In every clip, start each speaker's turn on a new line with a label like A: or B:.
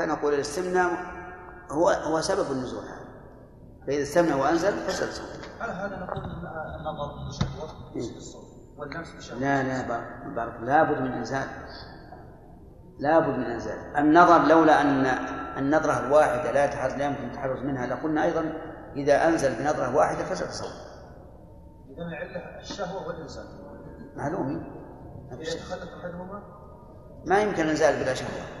A: فنقول الاستمناء هو هو سبب النزول هذا. فإذا استمنى وأنزل فسد صوته
B: هل هذا نقول النظر بشهوة
A: إيه.
B: الصوت. واللمس بشهوة
A: لا لا بارك بارك. لابد من إنزال. لابد من إنزال. النظر لولا أن النظرة الواحدة لا يتحرز لا يمكن التحرز منها لقلنا أيضا إذا أنزل بنظرة واحدة فسد صوته
B: إذا العلة الشهوة والإنسان
A: معلوم.
B: إذا يتخلف أحدهما؟
A: ما يمكن الإنزال بلا شهوة.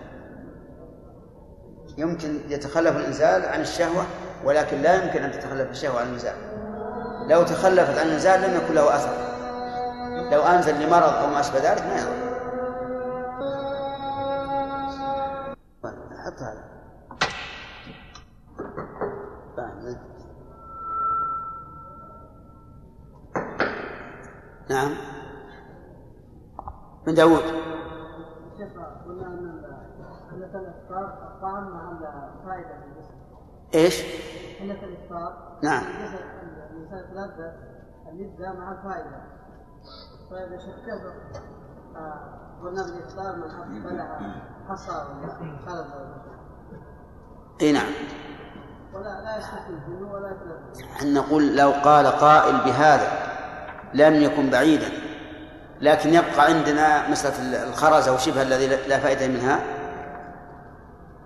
A: يمكن يتخلف الإنزال عن الشهوة ولكن لا يمكن أن تتخلف الشهوة عن الإنزال. لو تخلفت عن الإنزال لم يكن له أثر. لو أنزل لمرض أو ما أشبه ذلك ما يضر. حط هذا. نعم. من داود
C: شيخ قلنا ان علة الافطار الطعام مع الفائده في الجسم.
A: إيش؟
C: علة الافطار
A: نعم.
C: الانسان يتلذذ اللذه مع الفائده. طيب آه، قلنا بالافطار من بلع حصى ولا خلد
A: إي نعم
C: ولا لا يستفيد ولا يتلذذ.
A: أن نقول لو قال قائل بهذا لم يكن بعيدا لكن يبقى عندنا مسألة الخرز أو شبه الذي لا فائدة منها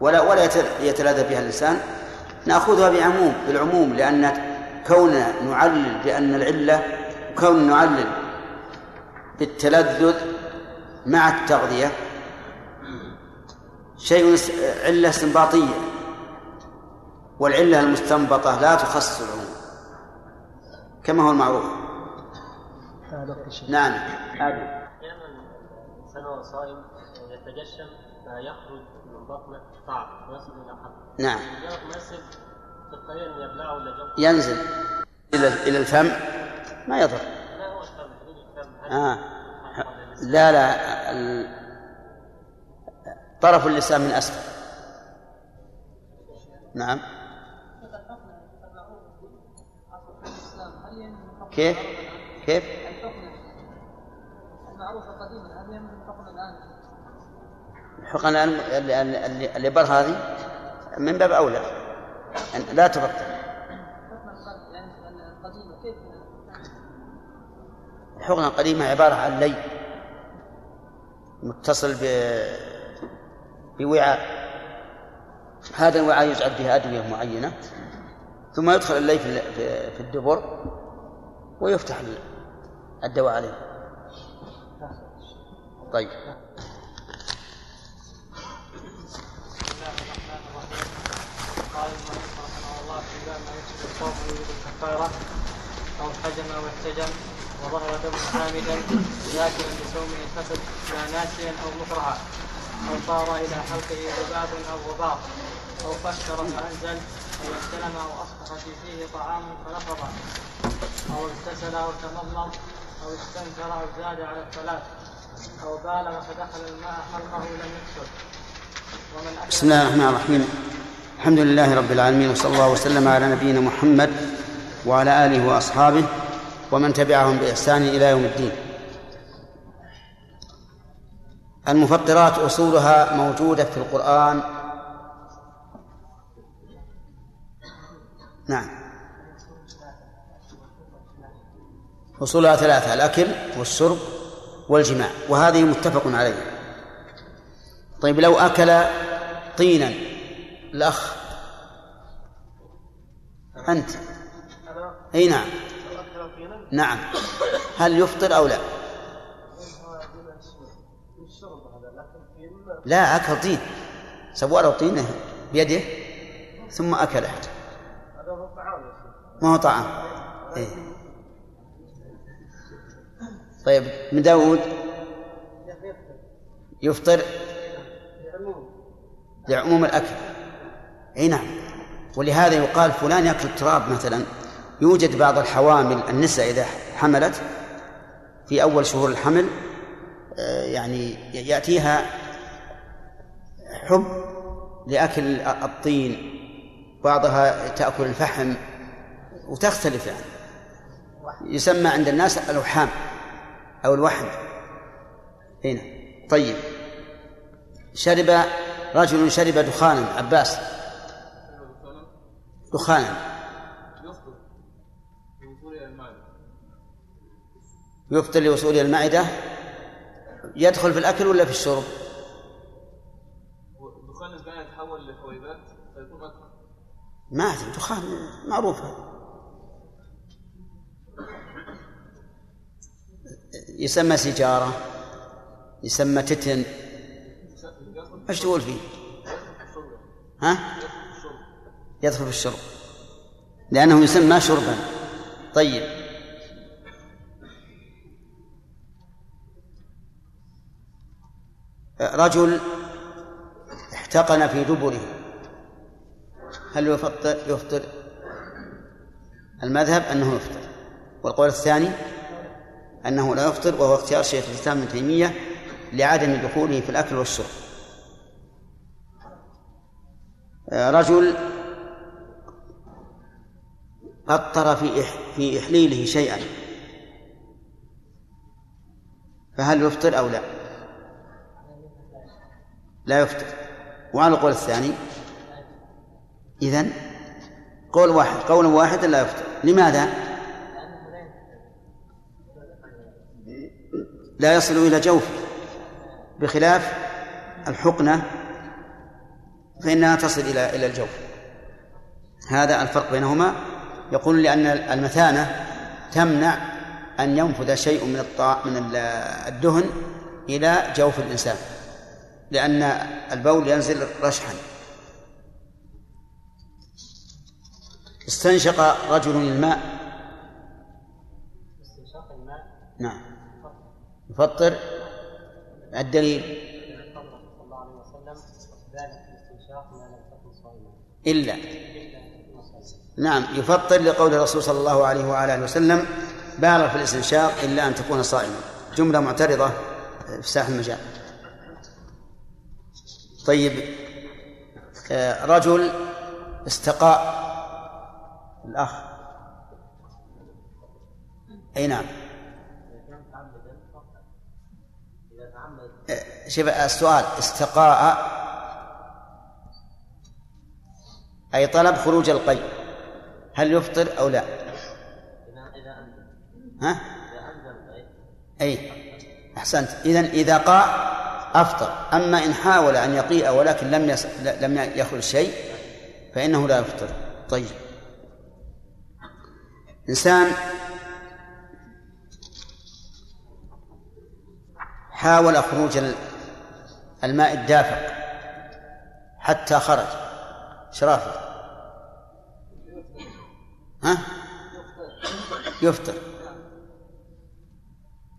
A: ولا ولا يتلذذ بها اللسان. نأخذها بعموم بالعموم لأن كوننا نعلل بأن العلة كون نعلل بالتلذذ مع التغذية شيء علة استنباطية. والعلة المستنبطة لا تخصص العموم. كما هو المعروف. نعم.
D: أحيانا الانسان صائم يتجشم فيخرج بطنه طعم ويصل إلى حلقه
A: نعم.
D: مجرد ما يصل في الطريق ان يبلعه ولا جوفه
A: ينزل. إلى إلى الفم. ما يضر.
D: لا هو الفم
A: آه. لا لا. طرف اللسان من أسفل. نعم. كيف؟ كيف
C: المعروفه قديما هل يمكن الحكم الان؟
A: اللي- الإبر هذه من باب أولى. لا تبطل الحقنة القديمة عبارة عن لي متصل ب بوعاء. هذا الوعاء يجعل فيه أدوية معينة ثم يدخل اللي في- في الدبر ويفتح الدواء عليه. طيب
E: قال المؤلف رحمه الله في باب ويوجب الكفاره أو حجم أو احتجم وظهر دم عامدا ذاكرا لصومه الفسد لا ناسيا أو مكرها أو صار إلى حلقه ذباب أو غبار أو فكر فأنزل أو استلم أو أصبح في فيه طعام فنفض أو اغتسل أو تمضمض أو استنكر أو زاد على الثلاث أو بالغ فدخل الماء حلقه لم يكسر.
A: بسم الله الرحمن الرحيم. الحمد لله رب العالمين وصلى الله وسلم على نبينا محمد وعلى آله وأصحابه ومن تبعهم بإحسان إلى يوم الدين. المفطرات أصولها موجودة في القرآن. نعم. أصولها ثلاثة الأكل والشرب والجماع وهذه متفق عليه. طيب لو أكل طينا الأخ. أنت. أي نعم. نعم. هل يفطر أو لا؟ لا أكل طين. سوى له طين بيده ثم أكله. ما هو طعام؟ إيه. طيب من داود؟ يفطر لعموم الأكل. أي نعم. ولهذا يقال فلان يأكل التراب مثلا. يوجد بعض الحوامل النساء إذا حملت في أول شهور الحمل آه، يعني يأتيها حب لأكل الطين. بعضها تأكل الفحم وتختلف يعني. يسمى عند الناس الوحام أو الوحم. هنا طيب. شرب رجل شرب دخانا عباس. دخانا يفطر لوصول المعدة يدخل في الأكل ولا في الشرب؟
F: الدخان الباقي يتحول لحويبات فيكون أكثر
A: ما أدري دخان معروفة يسمى سيجارة يسمى تتن إيش تقول فيه؟ ها؟ يدخل في الشرب. لأنه يسمى شربا. طيب. رجل احتقن في دبره. هل يفطر؟ يفطر. المذهب أنه يفطر. والقول الثاني أنه لا يفطر وهو اختيار شيخ الإسلام ابن تيمية لعدم دخوله في الأكل والشرب. رجل قطر في في إحليله شيئا. فهل يفطر أو لا؟ لا يفطر. وعلى القول الثاني؟ إذن قول واحد قول واحد لا يفطر. لماذا؟ لا يصل إلى جوفه بخلاف الحقنة فإنها تصل إلى إلى الجوف. هذا الفرق بينهما. يقول لأن المثانة تمنع أن ينفذ شيء من من الدهن إلى جوف الإنسان لأن البول ينزل رشحا. استنشق رجل الماء.
D: استنشاق الماء
A: نعم. يفطر. الدليل.
D: صلى
A: نعم يفطر لقول الرسول صلى الله عليه وعلى آله وسلم بالغ في الاستنشاق إلا أن تكون صائما. جملة معترضة في ساح المجال. طيب رجل استقاء الأخ. أي نعم. شوف السؤال استقاء أي طلب خروج القي. هل يفطر أو لا؟ ها؟ أي. أحسنت. إذا إذا قاء أفطر. أما إن حاول أن يقيء ولكن لم يس... لم يخرج شيء فإنه لا يفطر. طيب. إنسان حاول خروج الماء الدافق حتى خرج. شرافه ها؟ يفطر.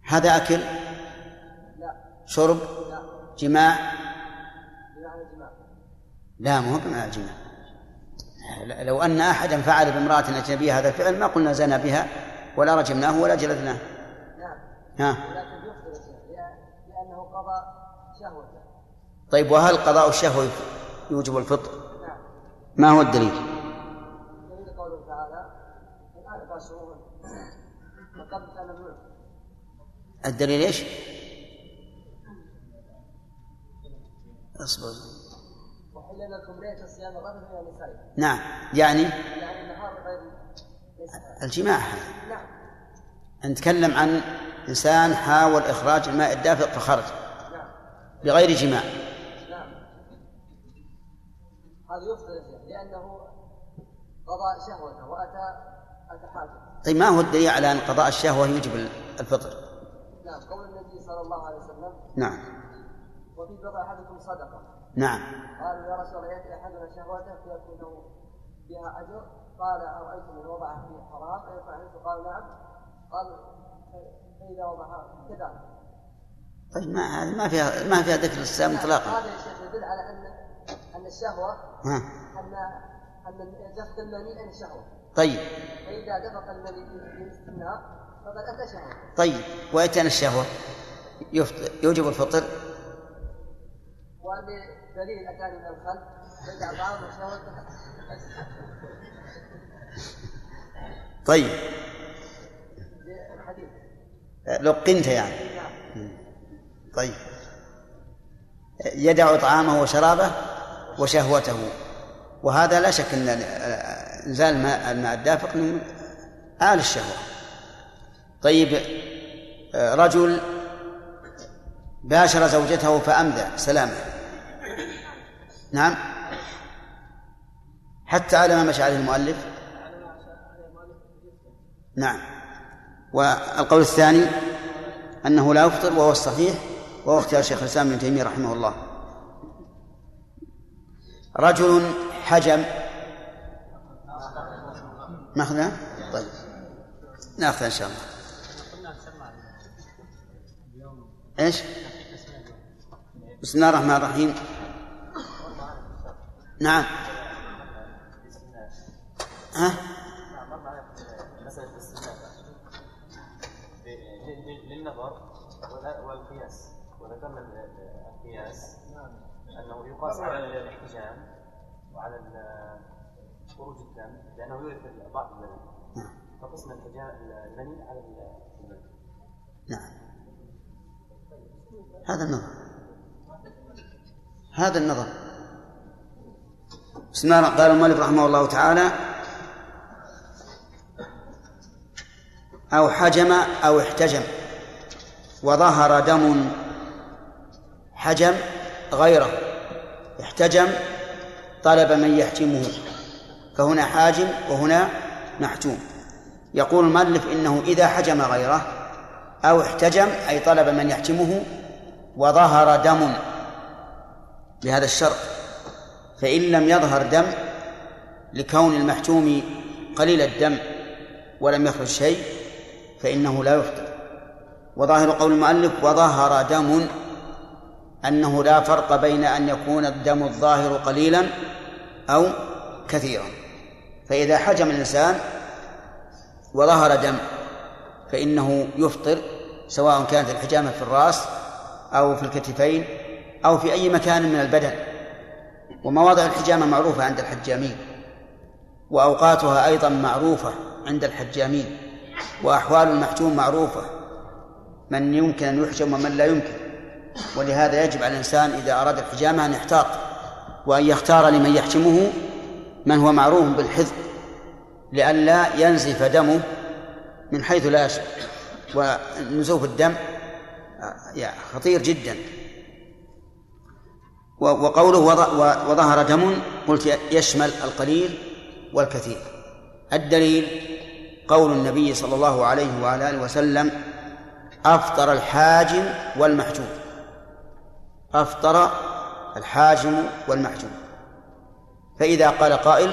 A: هذا أكل؟ شرب؟ جماع؟ لا مو بمعنى الجماع لو أن أحدا فعل بامرأة أجنبية هذا الفعل ما قلنا زنى بها ولا رجمناه ولا جلدناه. ها؟
C: لأنه قضى شهوته
A: طيب وهل قضاء الشهوة يوجب الفطر؟ ما هو الدليل
C: دليل قوله تعالى الآن باشروهن فقد كان منه
A: الدليل
C: إيش؟ أصبر.
A: نعم. يعني؟ الجماع.
C: نعم
A: نتكلم عن إنسان حاول إخراج الماء الدافق فخرج. بغير جماع.
C: نعم هذا يفطر لأنه قضى شهوته وأتى أتى حاجة
A: طيب ما هو الدليل على أن قضاء الشهوة يوجب الفطر؟
C: صلى الله عليه وسلم.
A: نعم.
C: وفي بضع أحدكم صدقة.
A: نعم.
C: قالوا يا رسول الله يأتي أحدنا شهوته فيكون له بها أجر؟ قال أرأيتم إن وضع فيه حرام؟ أيفعل قال نعم. قال فإذا وضع كذلك
A: طيب ما هذه ما فيها ما فيها ذكر الإسلام إطلاقا.
C: هذا يا شيخ يدل على أن أن الشهوة
A: ها.
C: أن أن دفق المني عن الشهوة.
A: طيب.
C: فإذا دفق المني في الاستثناء فقد أتى شهوة.
A: طيب. الشهوة. يفطر يوجب الفطر.
C: وأن دليل أتاني من الخلف فإذا بعض الشهوة
A: طيب. لقنت يعني. طيب. يدع طعامه وشرابه وشهوته. وهذا لا شك إن إنزال الماء الماء الدافق من اعلى الشهوة. طيب رجل باشر زوجته فامدى سلامة. نعم. حتى على ما مشى عليه المؤلف. نعم. والقول الثاني أنه لا يفطر وهو الصحيح وهو اختيار شيخ الإسلام ابن تيمية رحمه الله. رجل حجم. ماخذها؟ طيب. ناخذها إن شاء الله. إيش؟ بسم الله الرحمن الرحيم. نعم. ها؟
G: للنظر والقياس وذكرنا القياس أنه يقاس على الاحتجام وعلى خروج الدم لأنه يورث بعض المني فقسم الحجام المني على المني
A: نعم. هذا النظر. هذا النظر. بسم الله قال المؤلف رحمه الله تعالى أو حجم أو احتجم. وظهر دم حجم غيره. احتجم طلب من يحجمه. فهنا حاجم وهنا محجوم. يقول المؤلف إنه إذا حجم غيره أو احتجم أي طلب من يحجمه وظهر دم بهذا الشرط فإن لم يظهر دم لكون المحجوم قليل الدم ولم يخرج شيء فإنه لا يفطر. وظاهر قول المؤلف وظهر دم أنه لا فرق بين أن يكون الدم الظاهر قليلا أو كثيرا. فإذا حجم الإنسان وظهر دم فإنه يفطر سواء كانت الحجامة في الرأس أو في الكتفين أو في أي مكان من البدن. ومواضع الحجامة معروفة عند الحجامين. وأوقاتها أيضا معروفة عند الحجامين. وأحوال المحجوم معروفة. من يمكن أن يحجم ومن لا يمكن. ولهذا يجب على الإنسان إذا أراد الحجامة أن يحتاط. وأن يختار لمن يحجمه من هو معروف بالحفظ لئلا ينزف دمه من حيث لا يشعر. ونزوف الدم خطير جدا. وقوله وظهر دم قلت يشمل القليل والكثير. الدليل قول النبي صلى الله عليه وعلى آله وسلم أفطر الحاجم والمحجوم. أفطر الحاجم والمحجوم. فإذا قال قائل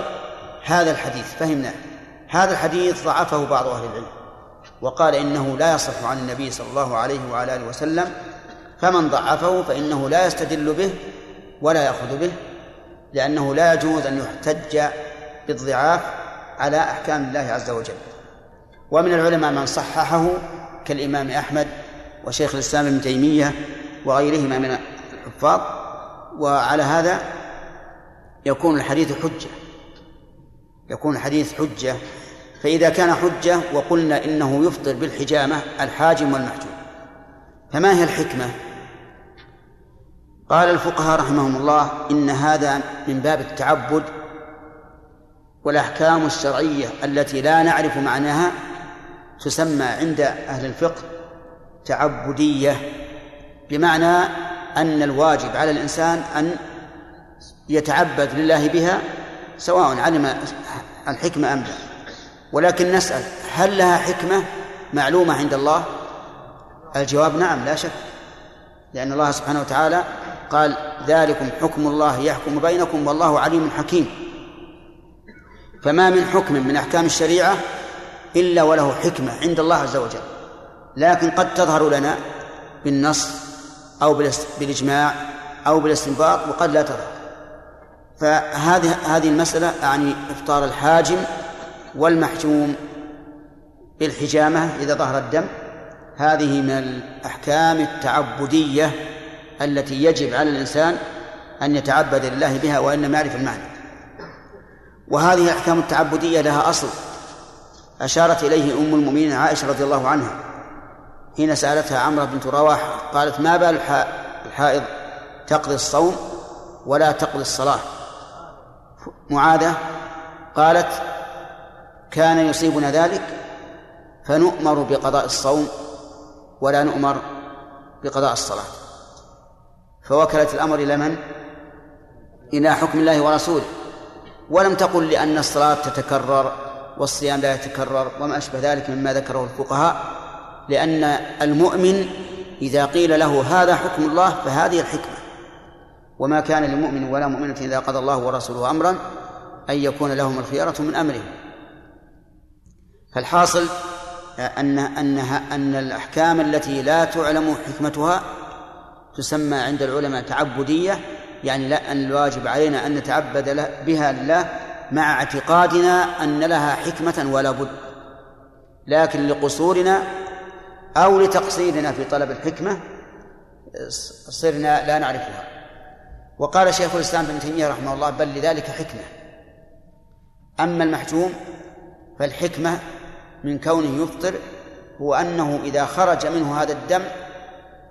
A: هذا الحديث فهمناه هذا الحديث ضعفه بعض أهل العلم. وقال إنه لا يصح عن النبي صلى الله عليه وعلى آله وسلم فمن ضعفه فإنه لا يستدل به ولا يأخذ به لأنه لا يجوز أن يحتج بالضعاف على أحكام الله عز وجل. ومن العلماء من صححه كالإمام أحمد وشيخ الإسلام ابن تيمية وغيرهما من الحفاظ وعلى هذا يكون الحديث حجة. يكون الحديث حجة. فإذا كان حجة وقلنا إنه يفطر بالحجامة الحاجم والمحجوم. فما هي الحكمة؟ قال الفقهاء رحمهم الله إن هذا من باب التعبد والأحكام الشرعية التي لا نعرف معناها تسمى عند أهل الفقه تعبدية بمعنى أن الواجب على الإنسان أن يتعبد لله بها سواء علم الحكمة أم لا. ولكن نسأل هل لها حكمة معلومة عند الله؟ الجواب نعم لا شك لأن الله سبحانه وتعالى قال ذلكم حكم الله يحكم بينكم والله عليم حكيم. فما من حكم من أحكام الشريعة إلا وله حكمة عند الله عز وجل. لكن قد تظهر لنا بالنص أو بالإجماع أو بالإستنباط وقد لا تظهر. فهذه هذه المسألة يعني إفطار الحاجم والمحجوم بالحجامة إذا ظهر الدم. هذه من الأحكام التعبدية التي يجب على الإنسان أن يتعبد لله بها وإن لم يعرف المعنى. وهذه الأحكام التعبدية لها أصل. أشارت إليه أم المؤمنين عائشة رضي الله عنها حين سألتها عمرة بنت رواحة قالت ما بال الحائض تقضي الصوم ولا تقضي الصلاة؟ معاذة قالت كان يصيبنا ذلك فنؤمر بقضاء الصوم ولا نؤمر بقضاء الصلاة. فوكلت الأمر إلى من؟ إلى حكم الله ورسوله. ولم تقل لأن الصلاة تتكرر والصيام لا يتكرر وما أشبه ذلك مما ذكره الفقهاء لأن المؤمن إذا قيل له هذا حكم الله فهذه الحكمة. وما كان لمؤمن ولا مؤمنة إذا قضى الله ورسوله أمرا أن يكون لهم الخيارة من أمرهم. فالحاصل أن أنها أن الأحكام التي لا تعلم حكمتها تسمى عند العلماء تعبدية يعني لا أن الواجب علينا أن نتعبد بها لله مع اعتقادنا أن لها حكمة ولا بد. لكن لقصورنا أو لتقصيرنا في طلب الحكمة صرنا لا نعرفها. وقال شيخ الإسلام ابن تيمية رحمه الله بل لذلك حكمة. أما المحجوم فالحكمة من كونه يفطر هو أنه إذا خرج منه هذا الدم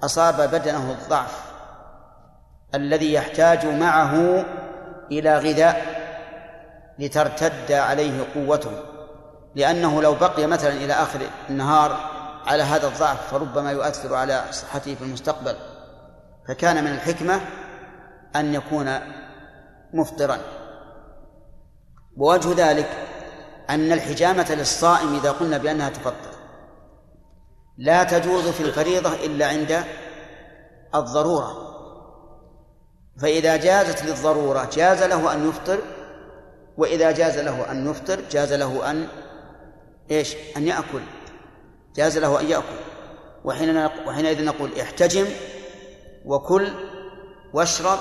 A: أصاب بدنه الضعف الذي يحتاج معه إلى غذاء لترتد عليه قوته. لأنه لو بقي مثلا إلى آخر النهار على هذا الضعف فربما يؤثر على صحته في المستقبل. فكان من الحكمة أن يكون مفطرا. ووجه ذلك أن الحجامة للصائم إذا قلنا بأنها تفطر. لا تجوز في الفريضة إلا عند الضرورة. فإذا جازت للضرورة جاز له أن يفطر وإذا جاز له أن يفطر جاز له أن إيش؟ أن يأكل. جاز له أن يأكل. وحين وحينئذ نقول احتجم وكل واشرب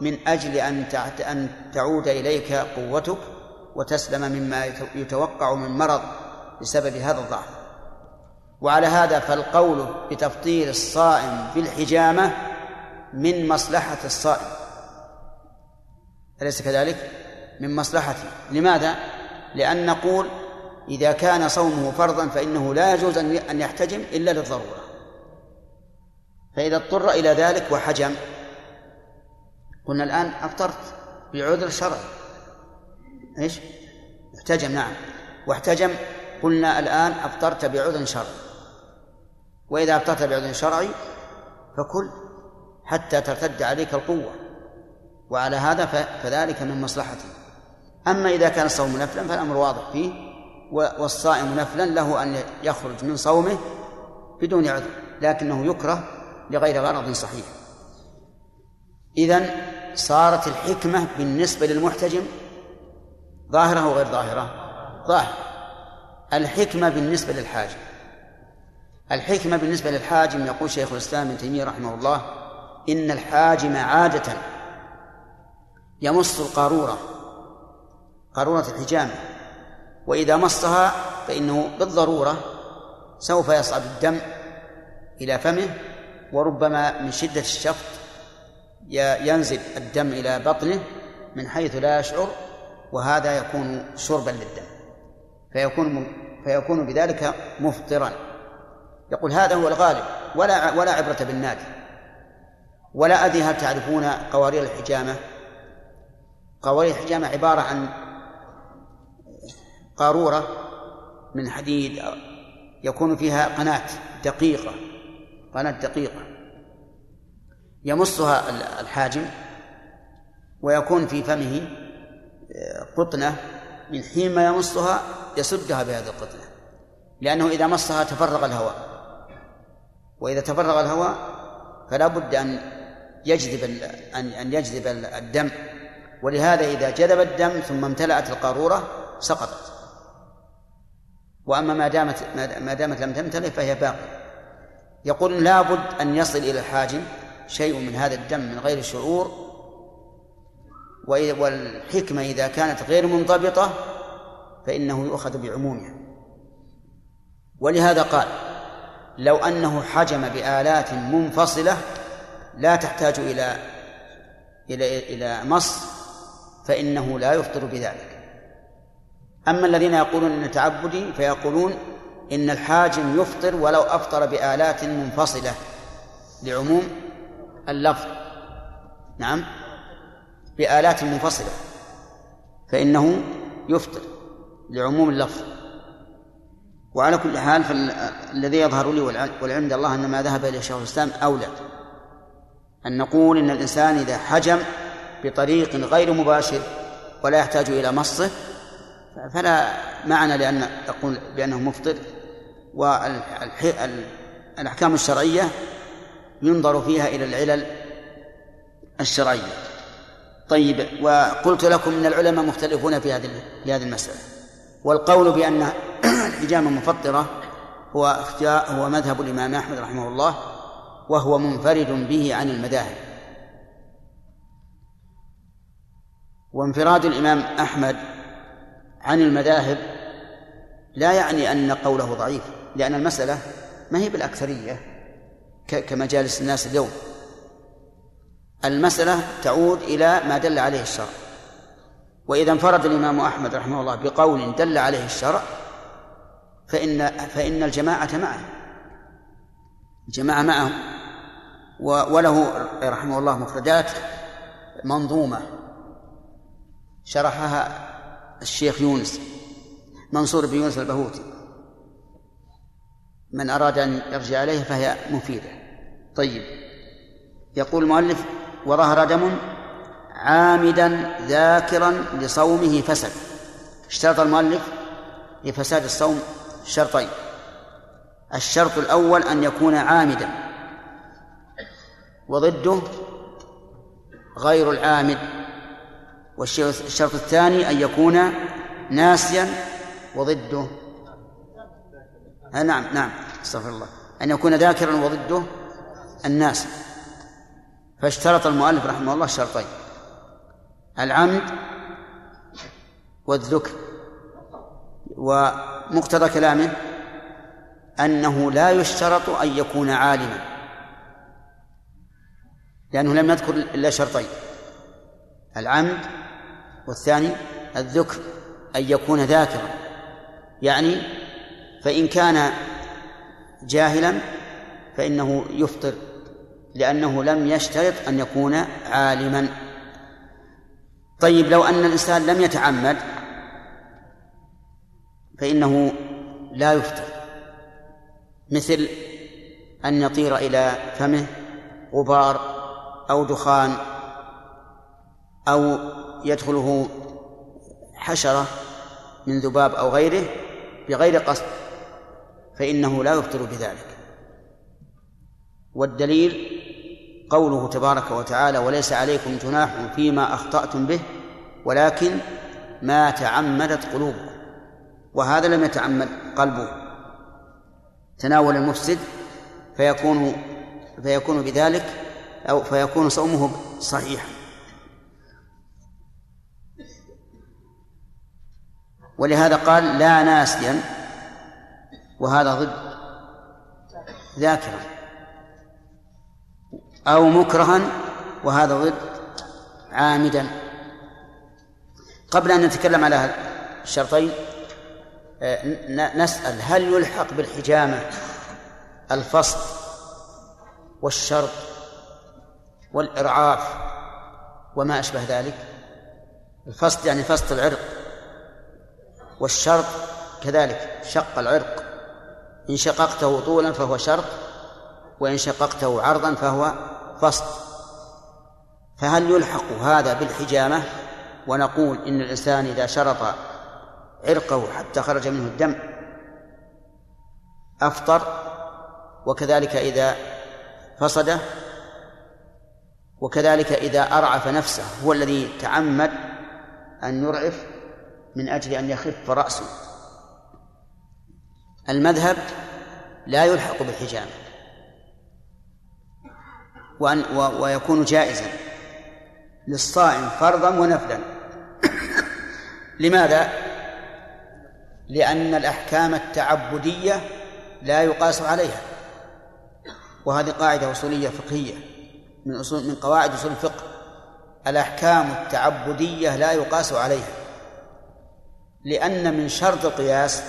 A: من أجل أن أن تعود إليك قوتك وتسلم مما يتوقع من مرض بسبب هذا الضعف. وعلى هذا فالقول بتفطير الصائم بالحجامة من مصلحة الصائم أليس كذلك؟ من مصلحته لماذا؟ لأن نقول إذا كان صومه فرضا فإنه لا يجوز أن يحتجم إلا للضرورة فإذا اضطر إلى ذلك وحجم قلنا الآن أفطرت بعذر شرعي إيش؟ احتجم نعم واحتجم قلنا الآن أفطرت بعذر شرعي وإذا أفطرت بعذر شرعي فكل حتى ترتد عليك القوة. وعلى هذا فذلك من مصلحته. أما إذا كان الصوم نفلا فالأمر واضح فيه والصائم نفلا له أن يخرج من صومه بدون عذر لكنه يكره لغير غرض صحيح. إذن صارت الحكمة بالنسبة للمحتجم ظاهرة أو غير ظاهرة؟ ظاهرة. الحكمة بالنسبة للحاجم الحكمة بالنسبة للحاجم يقول شيخ الإسلام ابن تيمية رحمه الله إن الحاجم عادة يمص القارورة قارورة الحجامة وإذا مصها فإنه بالضرورة سوف يصعد الدم إلى فمه وربما من شدة الشفط ينزل الدم إلى بطنه من حيث لا يشعر وهذا يكون شربا للدم فيكون فيكون بذلك مفطرا. يقول هذا هو الغالب ولا ولا عبرة بالنادي ولا أدري هل تعرفون قوارير الحجامة؟ قوارير الحجامة عبارة عن قارورة من حديد يكون فيها قناة دقيقة قناة دقيقة. يمصها الحاجم ويكون في فمه قطنة. من حين ما يمصها يسدها بهذه القطنة لأنه إذا مصها تفرغ الهواء. وإذا تفرغ الهواء فلا بد أن يجذب أن أن يجذب الدم. ولهذا إذا جذب الدم ثم امتلأت القارورة سقطت. وأما ما دامت ما دامت لم تمتلئ فهي باقية. يقول لابد أن يصل إلى الحاجم شيء من هذا الدم من غير شعور. والحكمة إذا كانت غير منضبطة فإنه يؤخذ بعمومها. ولهذا قال لو أنه حجم بآلات منفصلة لا تحتاج إلى إلى إلى مص فإنه لا يفطر بذلك. أما الذين يقولون إن تعبدي فيقولون إن الحاجم يفطر ولو أفطر بآلات منفصلة لعموم اللفظ. نعم. بآلات منفصلة فإنه يفطر لعموم اللفظ. وعلى كل حال فالذي يظهر لي والعلم عند الله أن ما ذهب إليه شيخ الإسلام أولى أن نقول إن الإنسان إذا حجم بطريق غير مباشر ولا يحتاج إلى مصه فلا معنى لأن نقول بأنه مفطر. والأحكام الشرعية ينظر فيها إلى العلل الشرعية. طيب وقلت لكم إن العلماء مختلفون في هذه في هذه المسألة. والقول بأن الحجامة مفطرة هو اختيار هو مذهب الإمام أحمد رحمه الله وهو منفرد به عن المذاهب. وانفراد الإمام أحمد عن المذاهب لا يعني أن قوله ضعيف لأن المسألة ما هي بالأكثرية كمجالس الناس اليوم. المسألة تعود إلى ما دل عليه الشرع. وإذا انفرد الإمام أحمد رحمه الله بقول دل عليه الشرع فإن فإن الجماعة معه الجماعة معه وله رحمه الله مفردات منظومة شرحها الشيخ يونس منصور بن يونس البهوتي. من أراد أن يرجع إليه فهي مفيدة. طيب يقول المؤلف وظهر دم عامدا ذاكرا لصومه فسد. اشترط المؤلف لفساد الصوم شرطين. الشرط الأول أن يكون عامدا. وضده غير العامد. والشرط الثاني أن يكون ناسيا وضده. نعم نعم استغفر الله. أن يكون ذاكرا وضده الناس. فاشترط المؤلف رحمه الله شرطين. العمد والذكر ومقتضى كلامه أنه لا يشترط أن يكون عالما لأنه لم يذكر إلا شرطين العمد والثاني الذكر أن يكون ذاكرا يعني فإن كان جاهلا فإنه يفطر لأنه لم يشترط أن يكون عالما. طيب لو أن الإنسان لم يتعمد فإنه لا يفطر. مثل أن يطير إلى فمه غبار أو دخان أو يدخله حشرة من ذباب أو غيره بغير قصد فإنه لا يفطر بذلك. والدليل قوله تبارك وتعالى وليس عليكم جناح فيما أخطأتم به ولكن ما تعمدت قلوبكم وهذا لم يتعمد قلبه. تناول المفسد فيكون فيكون بذلك أو فيكون صومه صحيحا. ولهذا قال لا ناسيا وهذا ضد. ذاكرا. أو مكرها وهذا ضد عامدا. قبل أن نتكلم على الشرطين آه، نسأل هل يلحق بالحجامة الفصل والشرط والإرعاف وما أشبه ذلك؟ الفصل يعني فصل العرق والشرط كذلك شق العرق. إن شققته طولا فهو شرط وإن شققته عرضا فهو فصل فهل يلحق هذا بالحجامة ونقول إن الإنسان إذا شرط عرقه حتى خرج منه الدم أفطر وكذلك إذا فصده وكذلك إذا أرعف نفسه هو الذي تعمد أن يرعف من أجل أن يخف رأسه. المذهب لا يلحق بالحجامة. وأن ويكون جائزا للصائم فرضا ونفلا. لماذا؟ لأن الأحكام التعبدية لا يقاس عليها. وهذه قاعدة أصولية فقهية من أصول من قواعد أصول الفقه. الأحكام التعبدية لا يقاس عليها. لأن من شرط القياس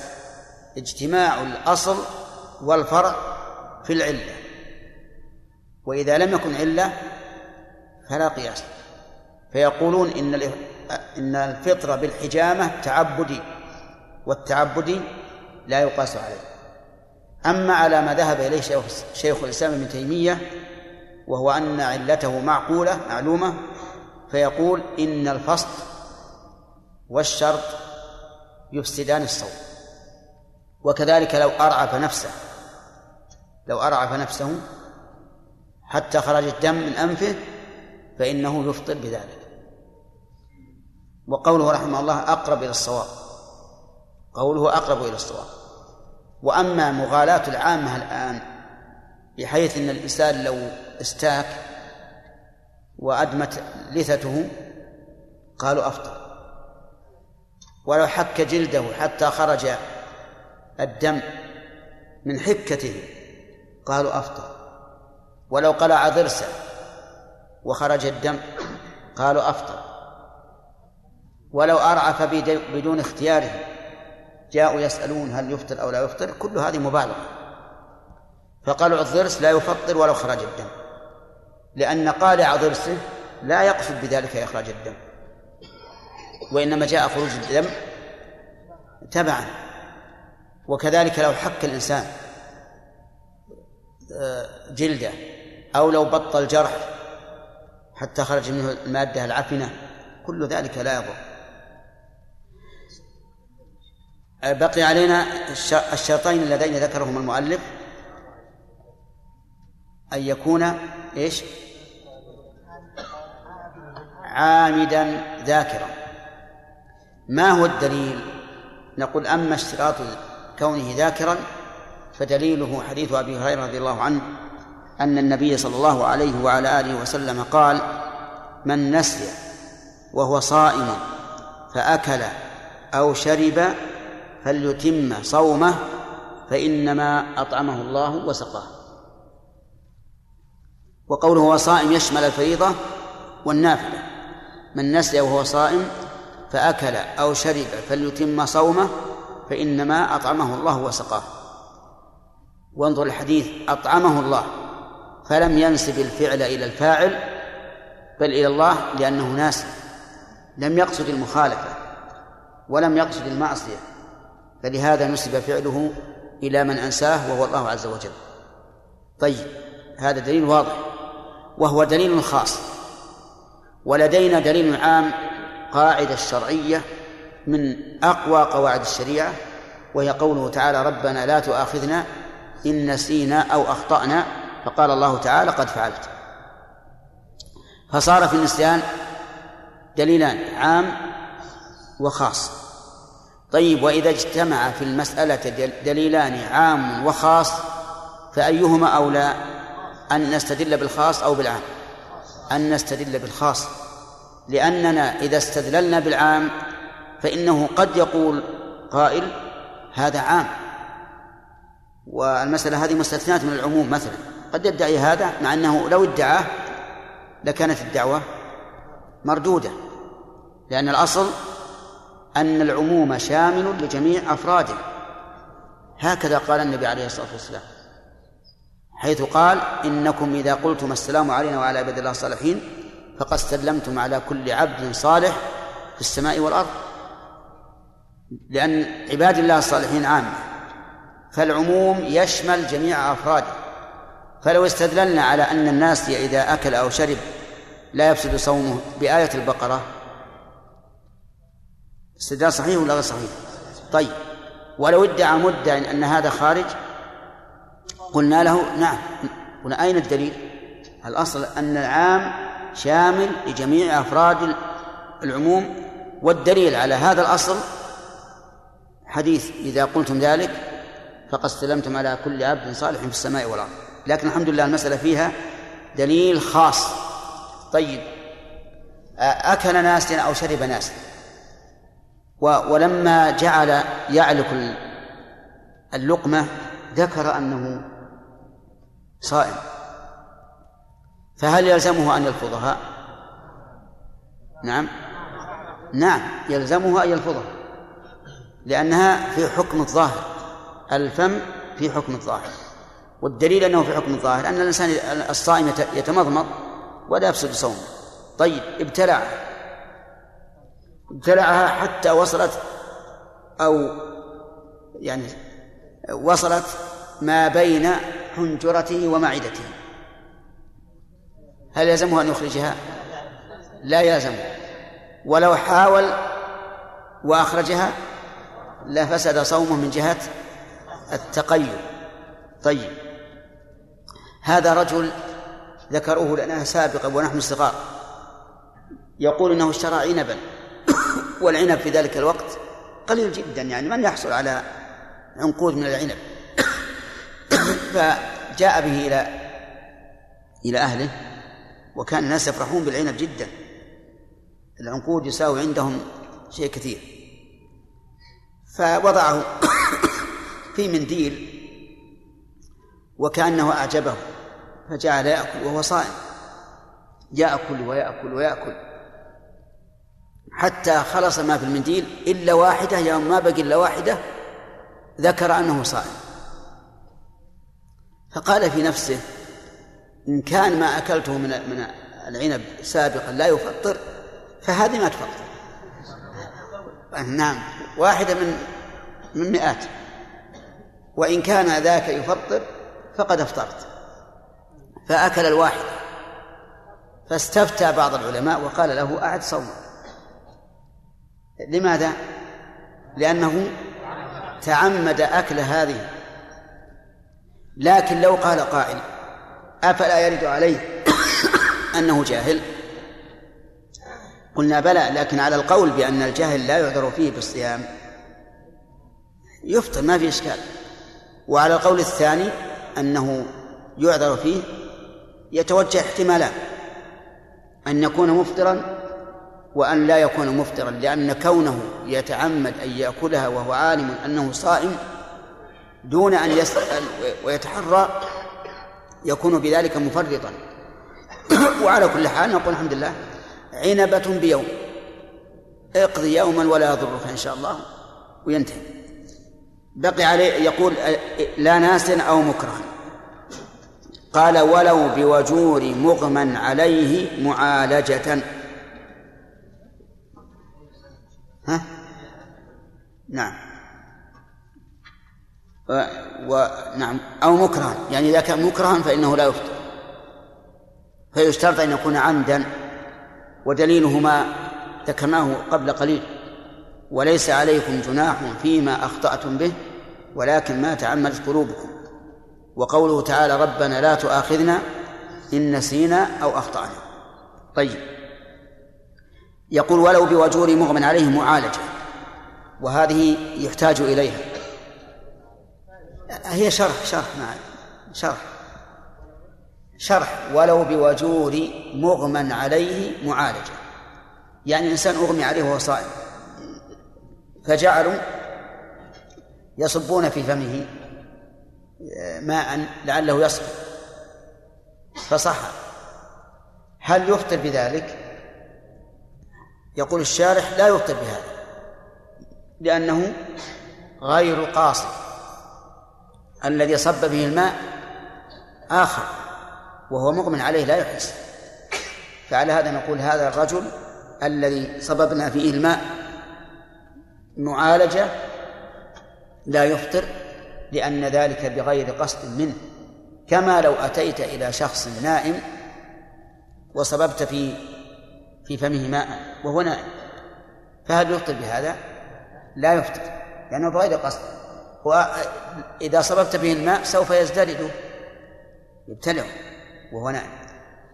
A: اجتماع الأصل والفرع في العلة. وإذا لم يكن علة فلا قياس فيقولون إن إن الفطر بالحجامة تعبدي والتعبدي لا يقاس عليه. أما على ما ذهب إليه شيخ شيخ الإسلام ابن تيمية وهو أن علته معقولة معلومة فيقول إن الفصل والشرط يفسدان الصوم. وكذلك لو أرعف نفسه لو أرعف نفسه حتى خرج الدم من أنفه فإنه يفطر بذلك. وقوله رحمه الله أقرب إلى الصواب. قوله أقرب إلى الصواب. وأما مغالاة العامة الآن بحيث أن الإنسان لو استاك وأدمت لثته قالوا أفطر. ولو حك جلده حتى خرج الدم من حكته قالوا أفطر. ولو قلع ضرسه وخرج الدم قالوا أفطر ولو أرعف بدون اختياره جاءوا يسألون هل يفطر أو لا يفطر كل هذه مبالغة. فقلع الضرس لا يفطر ولو خرج الدم. لأن قالع ضرسه لا يقصد بذلك إخراج الدم. وإنما جاء خروج الدم تبعا. وكذلك لو حك الإنسان آه، جلده أو لو بطل جرح حتى خرج منه المادة العفنة كل ذلك لا يضر. بقي علينا الش- الشرطين اللذين ذكرهما المؤلف. أن يكون إيش؟ عامدا ذاكرا. ما هو الدليل؟ نقول أما اشتراط كونه ذاكرا فدليله حديث أبي هريرة رضي الله عنه أن النبي صلى الله عليه وعلى آله وسلم قال من نسي وهو صائم فأكل أو شرب فليتم صومه فإنما أطعمه الله وسقاه. وقوله هو صائم يشمل الفريضة والنافلة. من نسي وهو صائم فأكل أو شرب فليتم صومه فإنما أطعمه الله وسقاه. وانظر الحديث أطعمه الله. فلم ينسب الفعل إلى الفاعل بل إلى الله لأنه ناسي لم يقصد المخالفة ولم يقصد المعصية فلهذا نسب فعله إلى من أنساه وهو الله عز وجل. طيب هذا دليل واضح وهو دليل خاص. ولدينا دليل عام قاعدة شرعية من أقوى قواعد الشريعة وهي قوله تعالى ربنا لا تؤاخذنا إن نسينا أو أخطأنا فقال الله تعالى قد فعلت. فصار في النسيان دليلان عام وخاص. طيب وإذا اجتمع في المسألة دل- دليلان عام وخاص فأيهما أولى؟ أن نستدل بالخاص أو بالعام؟ أن نستدل بالخاص. لأننا إذا استدللنا بالعام فإنه قد يقول قائل هذا عام. والمسألة هذه مستثنات من العموم مثلا. قد يدعي هذا مع أنه لو ادعاه لكانت الدعوة مردودة لأن الأصل أن العموم شامل لجميع أفراده. هكذا قال النبي عليه الصلاة والسلام حيث قال إنكم إذا قلتم السلام علينا وعلى عباد الله الصالحين فقد سلمتم على كل عبد صالح في السماء والأرض. لأن عباد الله الصالحين عامة فالعموم يشمل جميع أفراده. فلو استدللنا على أن الناس إذا أكل أو شرب لا يفسد صومه بآية البقرة استدلال صحيح ولا غير صحيح؟ طيب ولو ادعى مدعي أن هذا خارج قلنا له نعم قلنا أين الدليل؟ الأصل أن العام شامل لجميع أفراد العموم والدليل على هذا الأصل حديث إذا قلتم ذلك فقد استلمتم على كل عبد صالح في السماء والأرض لكن الحمد لله المسألة فيها دليل خاص. طيب أكل ناس أو شرب ناس. ولما جعل يعلق اللقمة ذكر أنه صائم. فهل يلزمه أن يلفظها؟ نعم. نعم يلزمه أن يلفظها. لأنها في حكم الظاهر. الفم في حكم الظاهر. والدليل أنه في حكم الظاهر أن الإنسان الصائم يتمضمض ولا يفسد صومه. طيب ابتلعها. ابتلعها حتى وصلت أو يعني وصلت ما بين حنجرته ومعدته. هل يلزمه أن يخرجها؟ لا يلزم. ولو حاول وأخرجها لفسد صومه من جهة التقيد. طيب. هذا رجل ذكروه لنا سابقا ونحن صغار. يقول إنه اشترى عنبا. والعنب في ذلك الوقت قليل جدا يعني من يحصل على عنقود من العنب. فجاء به إلى إلى أهله وكان الناس يفرحون بالعنب جدا. العنقود يساوي عندهم شيء كثير. فوضعه في منديل وكأنه أعجبه. فجعل يأكل وهو صائم. يأكل ويأكل ويأكل. حتى خلص ما في المنديل إلا واحدة يوم ما بقي إلا واحدة ذكر أنه صائم. فقال في نفسه إن كان ما أكلته من من العنب سابقا لا يفطر فهذه ما تفطر. نعم واحدة من من مئات. وإن كان ذاك يفطر فقد أفطرت. فأكل الواحدة فاستفتى بعض العلماء وقال له أعد صومه لماذا؟ لأنه تعمد أكل هذه. لكن لو قال قائل أفلا يرد عليه أنه جاهل؟ قلنا بلى لكن على القول بأن الجاهل لا يعذر فيه بالصيام. يفطر ما في إشكال. وعلى القول الثاني أنه يعذر فيه يتوجه احتمالان أن يكون مفطرا وأن لا يكون مفطرا لأن كونه يتعمد أن يأكلها وهو عالم أنه صائم دون أن يسأل ويتحرى يكون بذلك مفرطا. وعلى كل حال نقول الحمد لله عنبة بيوم. اقضي يوما ولا يضرك إن شاء الله وينتهي. بقي عليه يقول لا ناس أو مكره. قال ولو بوجور مغمى عليه معالجة. ها؟ نعم. ونعم أو مكرها. يعني إذا كان مكرها فإنه لا يفطر. فيشترط أن يكون عمدا ودليله ما ذكرناه قبل قليل. وليس عليكم جناح فيما أخطأتم به ولكن ما تعمدت قلوبكم. وقوله تعالى ربنا لا تؤاخذنا إن نسينا أو أخطأنا. طيب. يقول ولو بوجور مغمى عليه معالجة وهذه يحتاج إليها. هي شرح شرح معي شرح. شرح ولو بوجور مغمى عليه معالجة. يعني إنسان أغمي عليه وهو صائم فجعلوا يصبون في فمه. ماء لعله يصبر فصح. هل يفطر بذلك؟ يقول الشارح لا يفطر بهذا لأنه غير قاصد. الذي صب به الماء آخر وهو مغمن عليه لا يحس. فعلى هذا نقول هذا الرجل الذي صببنا فيه الماء معالجة لا يفطر لأن ذلك بغير قصد منه. كما لو أتيت إلى شخص نائم وصببت في في فمه ماء وهو نائم فهل يفطر بهذا؟ لا يفطر لأنه بغير قصد. وإذا صببت به الماء سوف يزدرد يبتلعه وهو نائم.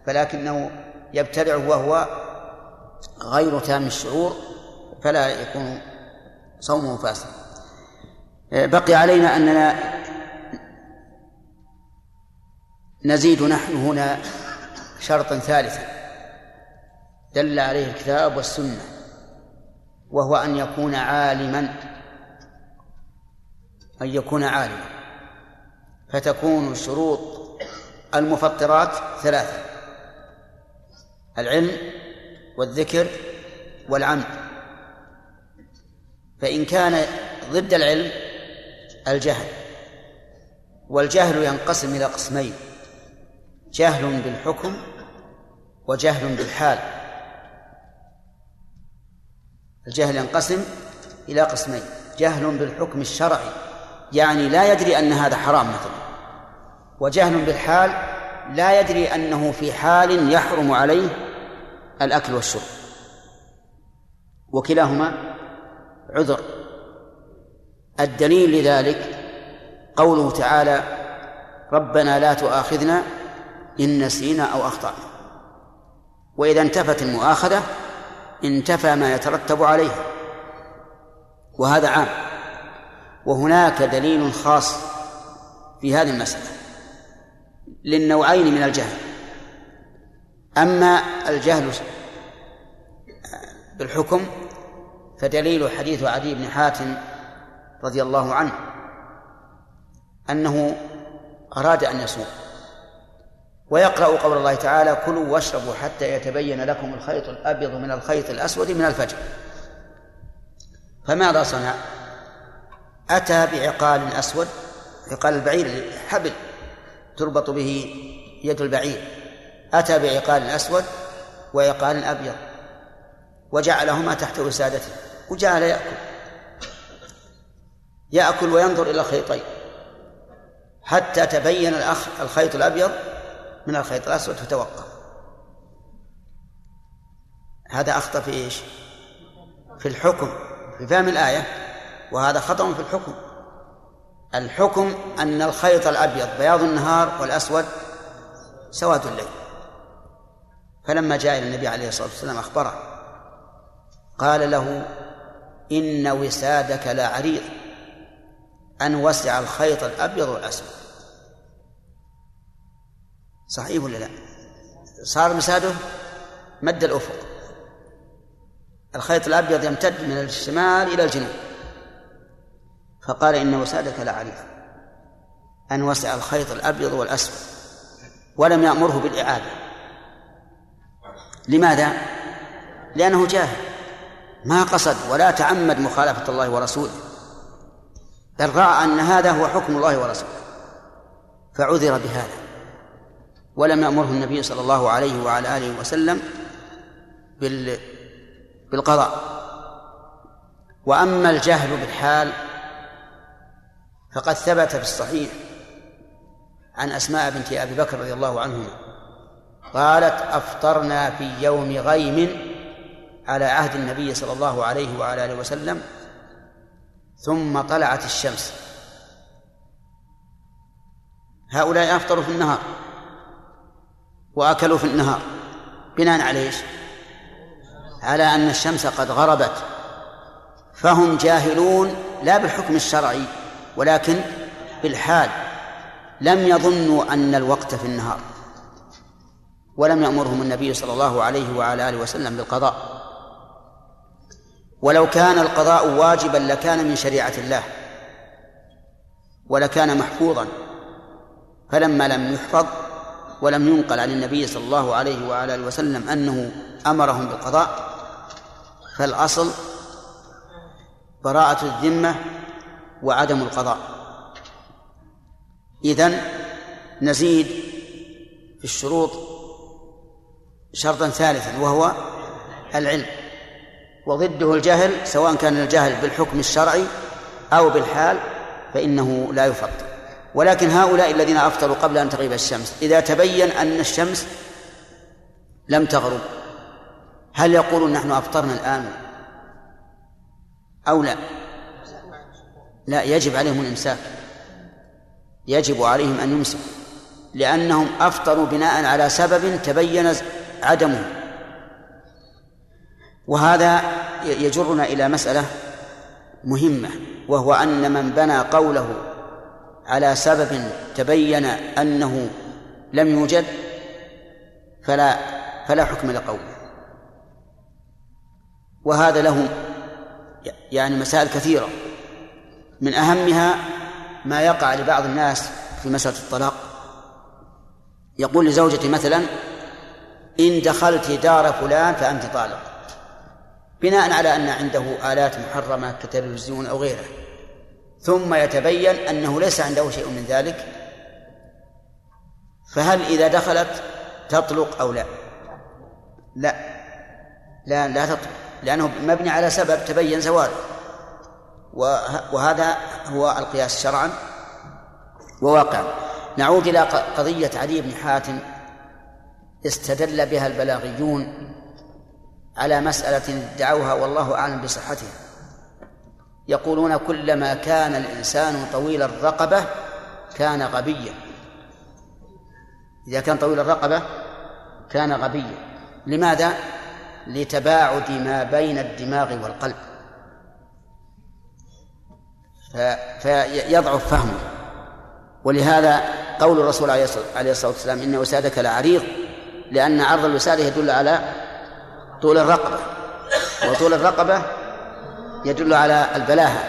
A: فلكنه يبتلعه وهو غير تام الشعور فلا يكون صومه فاسدا. بقي علينا أننا نزيد نحن هنا شرطا ثالثا. دل عليه الكتاب والسنة وهو أن يكون عالما أن يكون عالما. فتكون شروط المفطرات ثلاثة العلم والذكر والعمد فإن كان ضد العلم الجهل. والجهل ينقسم إلى قسمين جهل بالحكم وجهل بالحال. الجهل ينقسم إلى قسمين جهل بالحكم الشرعي يعني لا يدري أن هذا حرام مثلا. وجهل بالحال لا يدري أنه في حال يحرم عليه الأكل والشرب. وكلاهما عذر. الدليل لذلك قوله تعالى ربنا لا تؤاخذنا إن نسينا أو أخطأنا. وإذا انتفت المؤاخذة انتفى ما يترتب عليها وهذا عام. وهناك دليل خاص في هذه المسألة للنوعين من الجهل. أما الجهل بالحكم فدليل حديث عدي بن حاتم رضي الله عنه أنه أراد أن يصوم. ويقرأ قول الله تعالى كلوا واشربوا حتى يتبين لكم الخيط الأبيض من الخيط الأسود من الفجر. فماذا صنع؟ أتى بعقال أسود عقال البعير حبل تربط به يد البعير. أتى بعقال أسود وعقال أبيض وجعلهما تحت وسادته وجعل يأكل. يأكل وينظر إلى الخيطين. حتى تبين الأخ الخيط الأبيض من الخيط الأسود فتوقف. هذا أخطأ في إيش؟ في الحكم في فهم الآية. وهذا خطأ في الحكم. الحكم أن الخيط الأبيض بياض النهار والأسود سواد الليل. فلما جاء إلى النبي عليه الصلاة والسلام أخبره قال له إن وسادك لعريض أن وسع الخيط الأبيض والأسود. صحيح ولا لا؟ صار مساده مد الأفق. الخيط الأبيض يمتد من الشمال إلى الجنوب. فقال إن وسادك لعريض. أن وسع الخيط الأبيض والأسود. ولم يأمره بالإعادة. لماذا؟ لأنه جاهل. ما قصد ولا تعمد مخالفة الله ورسوله. بل رأى أن هذا هو حكم الله ورسوله فعذر بهذا. ولم يأمره النبي صلى الله عليه وعلى آله وسلم بالقضاء. وأما الجهل بالحال فقد ثبت في الصحيح عن أسماء بنت أبي بكر رضي الله عنهما. قالت أفطرنا في يوم غيم على عهد النبي صلى الله عليه وعلى آله وسلم ثم طلعت الشمس. هؤلاء أفطروا في النهار وأكلوا في النهار. بناء على إيش؟ على أن الشمس قد غربت. فهم جاهلون لا بالحكم الشرعي ولكن بالحال. لم يظنوا أن الوقت في النهار. ولم يأمرهم النبي صلى الله عليه وعلى آله وسلم بالقضاء. ولو كان القضاء واجبا لكان من شريعة الله ولكان محفوظا فلما لم يحفظ ولم ينقل عن النبي صلى الله عليه وعلى آله وسلم أنه أمرهم بالقضاء فالأصل براءة الذمة وعدم القضاء. إذن نزيد في الشروط شرطا ثالثا وهو العلم. وضده الجهل سواء كان الجهل بالحكم الشرعي أو بالحال فإنه لا يفطر ولكن هؤلاء الذين أفطروا قبل أن تغيب الشمس إذا تبين أن الشمس لم تغرب هل يقولون نحن أفطرنا الآن أو لا؟ لا يجب عليهم الإمساك. يجب عليهم أن يمسكوا لأنهم أفطروا بناء على سبب تبين عدمه. وهذا يجرنا إلى مسألة مهمة وهو أن من بنى قوله على سبب تبين أنه لم يوجد فلا فلا حكم لقوله. وهذا له يعني مسائل كثيرة. من أهمها ما يقع لبعض الناس في مسألة الطلاق. يقول لزوجتي مثلا إن دخلت دار فلان فأنت طالق. بناء على أن عنده آلات محرمة كتلفزيون أو غيره. ثم يتبين أنه ليس عنده شيء من ذلك فهل إذا دخلت تطلق أو لا؟ لا. لا لا تطلق لأنه مبني على سبب تبين زواله. وه- وهذا هو القياس شرعا وواقعا. نعود إلى قضية علي بن حاتم استدل بها البلاغيون على مسألة دعوها والله أعلم بصحتها. يقولون كلما كان الإنسان طويل الرقبة كان غبيا. إذا كان طويل الرقبة كان غبيا. لماذا؟ لتباعد ما بين الدماغ والقلب. فيضعف فهمه. ولهذا قول الرسول عليه الصلاة والسلام إن وسادك لعريض لأن عرض الوسادة يدل على طول الرقبة. وطول الرقبة يدل على البلاهة.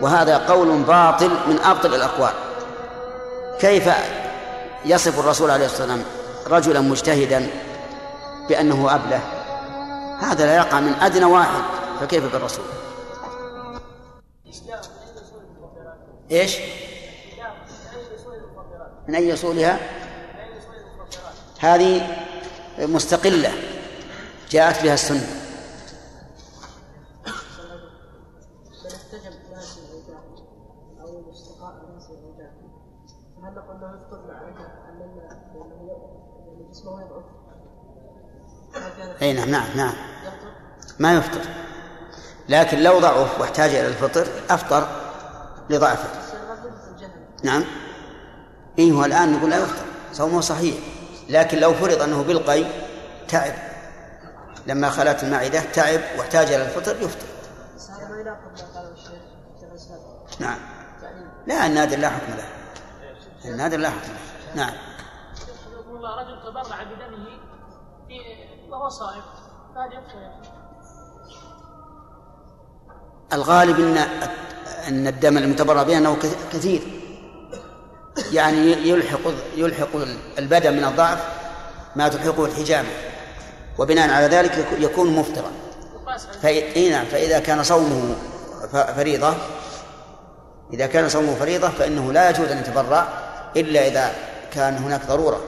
A: وهذا قول باطل من أبطل الأقوال. كيف يصف الرسول عليه الصلاة والسلام رجلا مجتهدا بأنه أبله؟ هذا لا يقع من أدنى واحد فكيف بالرسول؟ إيش؟ من أي أصولها؟ هذه مستقلة. جاءت بها السنة. أي نعم نعم نعم؟ ما يفطر. لكن لو ضعف واحتاج إلى الفطر أفطر لضعفه نعم. إيه هو الآن نقول لا يفطر. صومه صحيح. لكن لو فرض أنه بالقي تعب. لما خلت المعدة تعب واحتاج إلى الفطر يفطر. نعم. لا النادر لا حكم له. النادر لا حكم له. نعم.
H: رجل تبرع بدمه وهو صائم؟
A: الغالب إن أن الدم المتبرع به أنه كثير. يعني يلحق يلحق البدن من الضعف ما تلحقه الحجامة. وبناء على ذلك يكون مفطرا. نعم فإذا كان صومه فريضة إذا كان صومه فريضة فإنه لا يجوز أن يتبرع إلا إذا كان هناك ضرورة.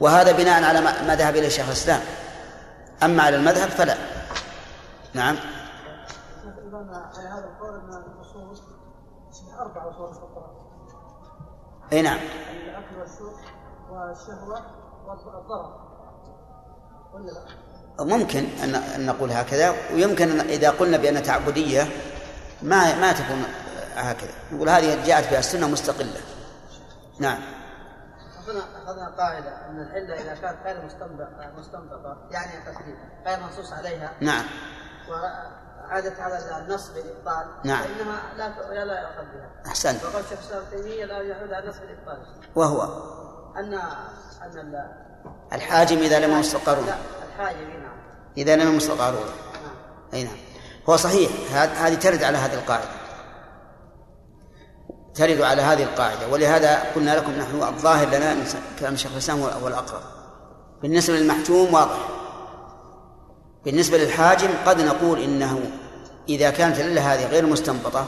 A: وهذا بناء على ما ذهب إليه شيخ الإسلام. أما على المذهب فلا. نعم.
C: على هذا القول اسمها أربع اصول الفطره
A: أي نعم.
C: الأكل والشرب والشهوة والضرر؟
A: ممكن أن نقول هكذا ويمكن أن إذا قلنا بأن تعبدية ما ما تكون هكذا. نقول هذه جاءت بها السنة مستقلة. نعم.
C: أخذنا أخذنا قاعدة أن العلة إذا كانت غير مستنبطة يعني تقريبا غير منصوص عليها
A: نعم.
C: وعادت على النص بالإبطال
A: نعم.
C: فإنها لا لا يؤخذ بها.
A: أحسنت.
C: وقال شيخ الإسلام تيمية لا يعود على النص بالإبطال
A: وهو
C: أن أن
A: الحاجم إذا لم
C: لا الحاجب نعم.
A: إذا لم
C: نعم
A: أي نعم. هو صحيح. هذ- هذه ترد على هذه القاعدة. ترد على هذه القاعدة. ولهذا قلنا لكم نحن الظاهر لنا كلام شيخ الإسلام هو الأقرب بالنسبة للمحجوم واضح. بالنسبة للحاجم قد نقول إنه إذا كانت العلة هذه غير مستنبطة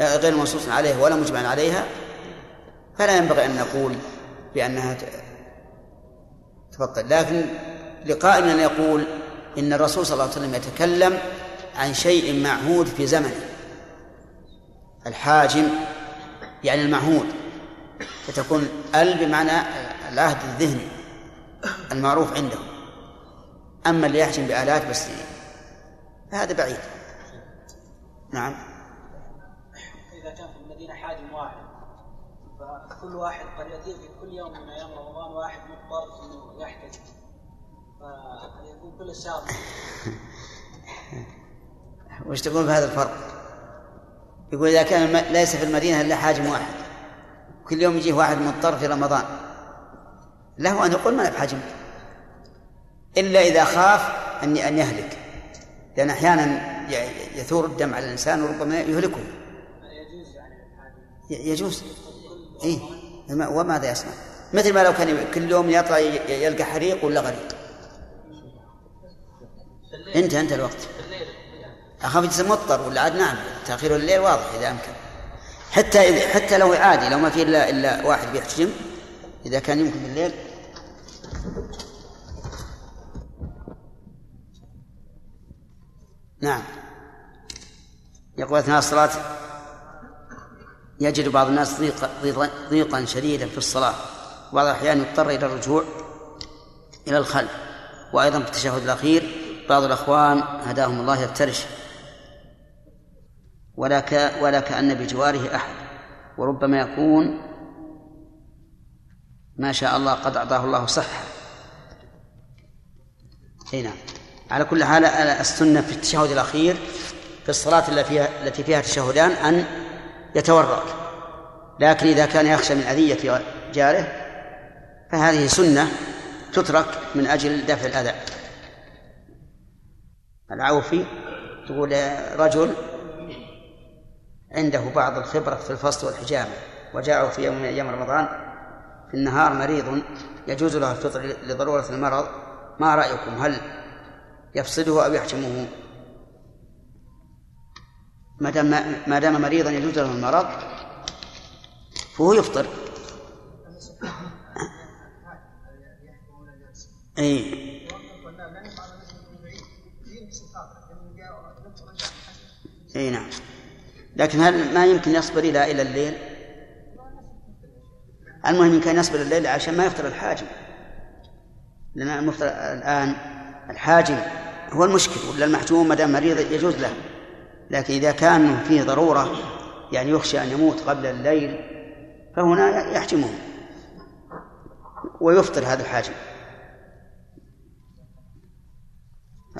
A: آه، غير منصوص عليه ولا مجمع عليها فلا ينبغي أن نقول بأنها تبطل لكن لقائل أن يقول إن الرسول صلى الله عليه وسلم يتكلم عن شيء معهود في زمنه. الحاجم يعني المعهود. فتكون ال بمعنى العهد الذهني المعروف عندهم. أما اللي يحجم بآلات بس فهذا بعيد. نعم
I: إذا كان في المدينة حاجم واحد فكل واحد قد يأتي في كل يوم من أيام رمضان واحد مضطر إنه يحتج. فيكون كل الشهر
A: وش تقول في هذا الفرق؟ يقول إذا كان ليس في المدينة إلا حاجم واحد. كل يوم يجيه واحد مضطر في رمضان. له أن يقول ما بحجم إلا إذا خاف أن أن يهلك. لأن أحيانا يثور الدم على الإنسان وربما يهلكه.
I: يجوز.
A: إيه. وما- وماذا يصنع؟ مثل ما لو كان كل يوم يطلع يلقى حريق ولا غريق. انتهى انتهى الوقت. أخاف يجلس مضطر ولا عاد؟ نعم تأخير الليل واضح إذا أمكن. حتى حتى لو عادي لو ما في الا إلا واحد بيحتجم إذا كان يمكن بالليل. نعم. يقول أثناء الصلاة يجد بعض الناس ضيق ضيقا, ضيقا شديدا في الصلاة. وبعض الأحيان يضطر إلى الرجوع إلى الخلف. وأيضا في التشهد الأخير بعض الأخوان هداهم الله يفترش. ولا ك ولا كأن بجواره أحد. وربما يكون ما شاء الله قد أعطاه الله صحة. أي نعم. على كل حال السنة في التشهد الأخير في الصلاة التي فيها التي فيها تشهدان أن يتورك لكن إذا كان يخشى من أذية جاره فهذه سنة تترك من أجل دفع الأذى. العوفي تقول رجل عنده بعض الخبرة في الفصل والحجامة وجاءه في يوم من أيام رمضان في النهار مريض يجوز له الفطر لضرورة المرض. ما رأيكم؟ هل يفصله أو يحجمه؟ ما دام ما دام مريضا يجوز له المرض فهو يفطر. أي. أي نعم. لكن هل ما يمكن يصبر إلى إلى الليل؟ المهم يمكن يصبر الليل عشان ما يفطر الحاجم المفطر الآن الحاجم هو المشكل ولا المحجوم ما دام مريض يجوز له. لكن إذا كان فيه ضرورة يعني يخشى أن يموت قبل الليل فهنا يحجمه ويفطر هذا الحاجم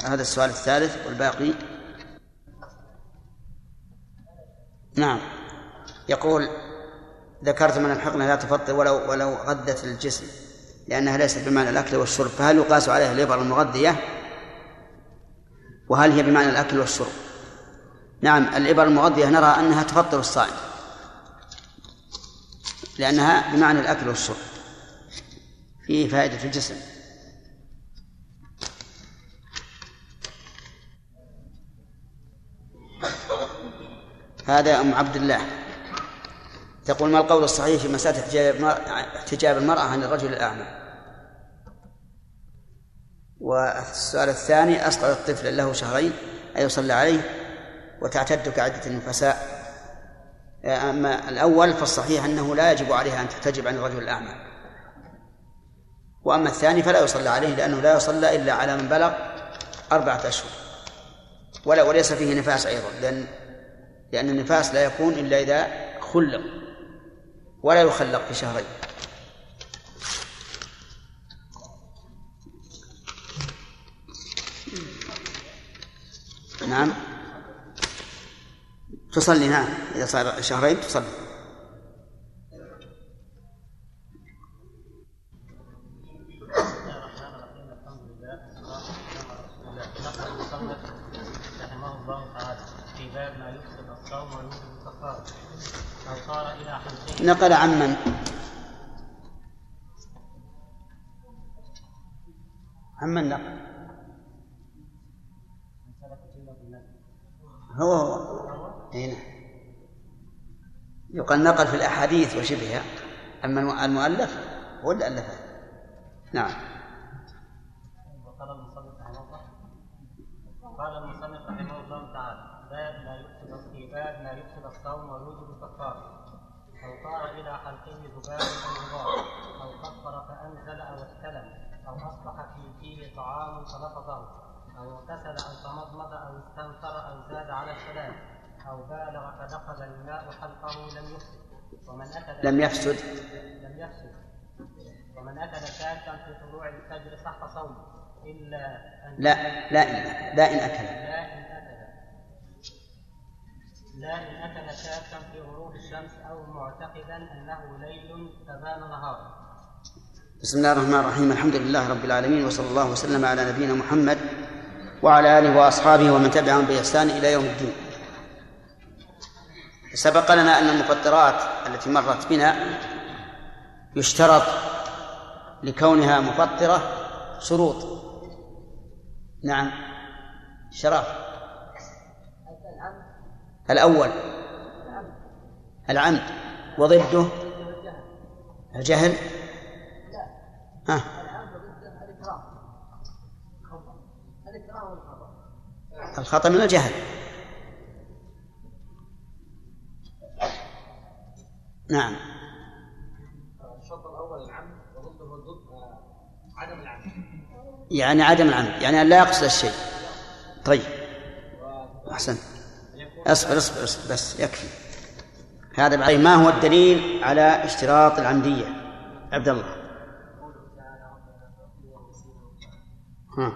A: هذا السؤال الثالث والباقي. نعم. يقول ذكرت من الحقنة لا تفطر ولو ولو غدت الجسم لأنها ليست بمعنى الأكل والشرب فهل يقاس عليها الإبر المغذية؟ وهل هي بمعنى الأكل والشرب؟ نعم الإبر المغذية نرى أنها تفطر الصائم. لأنها بمعنى الأكل والشرب. فيه فائدة في الجسم. هذا أم عبد الله. تقول ما القول الصحيح في مسألة احتجاب المرأة عن الرجل الأعمى؟ والسؤال الثاني أسقط الطفل له شهرين أيصلى عليه؟ وتعتد كعدة النفساء. أما الأول فالصحيح أنه لا يجب عليها أن تحتجب عن الرجل الأعمى. وأما الثاني فلا يصلى عليه لأنه لا يصلى إلا على من بلغ أربعة أشهر. ولا وليس فيه نفاس أيضا لأن لأن النفاس لا يكون إلا إذا خلق ولا يخلق في شهرين. نعم. تصلي نعم. إذا صار شهرين تصلي.
D: رحمه الله تعالى في باب ما يفسد الصوم ويوجب الكفاره أو صار إلى حلقه
A: نقل عن من عن من نقل هو هو أي نعم يقال نقل في الأحاديث وشبهها أما المؤلف هو اللي ألفه نعم.
D: قال المصنف رحمه الله تعالى باب ما يفسد في باب ما يفسد الصوم ويوجب الكفاره أو طار إلى حلقه ذباب أو غبار أو كفر فأنزل أو استلم أو أصبح في فيه طعام فلفظه أو اغتسل أو تمضمض أو استنثر أو زاد على الثلاث أو بالغ فدخل الماء حلقه لم يفسد. ومن أكل
A: لم يفسد.
D: لم يفسد. ومن أكل شاكا في طلوع الفجر صح صومه. إلا أن
A: لا لا إن لا إن أكل.
D: لا إن أكل. لا إن أكل شاكا في غروب الشمس أو معتقدا أنه ليل فبان نهارا
A: بسم الله الرحمن الرحيم. الحمد لله رب العالمين وصلى الله وسلم على نبينا محمد وعلى آله وأصحابه ومن تبعهم بإحسان إلى يوم الدين. سبق لنا أن المفطرات التي مرت بنا يشترط لكونها مفطرة شروط. نعم. شرف. الأول. العمد. وضده الجهل. ها. الخطأ من الجهل. نعم.
B: الشرط الأول العمد وضده الضد عدم العمد.
A: يعني عدم العمد يعني أن لا يقصد الشيء. طيب. أحسن. اصبر اصبر اصبر بس يكفي. هذا بعد ما هو الدليل على اشتراط العمدية؟ عبد الله. ها.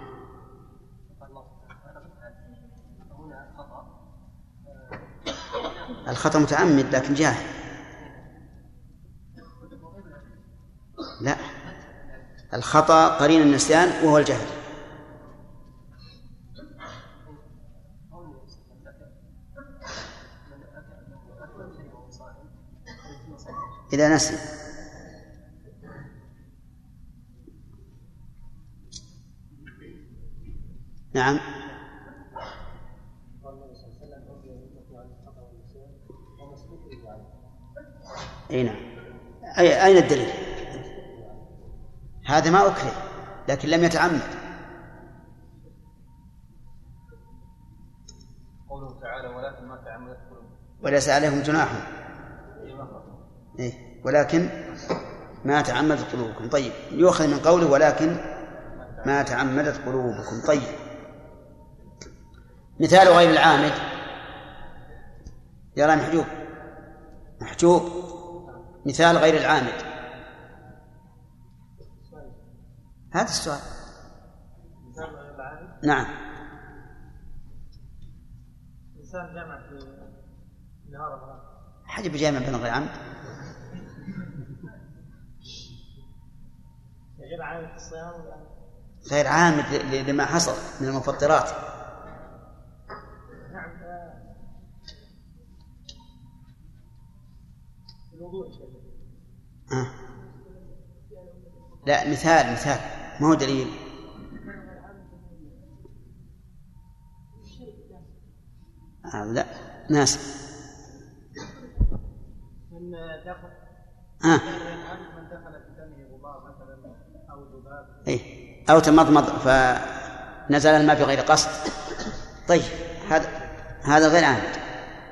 A: الخطأ متعمد لكن جاهل. لا. الخطأ قرين النسيان وهو الجهل. إذا نسي. نعم. أي نعم. أي أين الدليل؟ هذا ما أكره لكن لم يتعمد.
F: قوله تعالى ولكن ما تعمدت قلوبكم
A: وليس عليهم جناح إيه ولكن ما تعمدت قلوبكم. طيب يؤخذ من قوله ولكن ما تعمدت قلوبكم. طيب. مثال غير العامد. يرى محجوب محجوب. مثال غير العامد. هذا السؤال. نعم.
E: إنسان جامع في نهار
A: حاجة بجامع بين غير عمد
E: غير عامل في الصيام
A: غير عامد لما حصل من المفطرات.
E: نعم آه، الوضوء
A: آه. لا مثال مثال. ما هو دليل؟ آه لا ناس.
E: من دخل
A: آه.
E: من دخل في دمه غبار مثلا أو ذباب.
A: إيه. أو تمضمض فنزل الماء بغير قصد. طيب هذا هذا غير عامد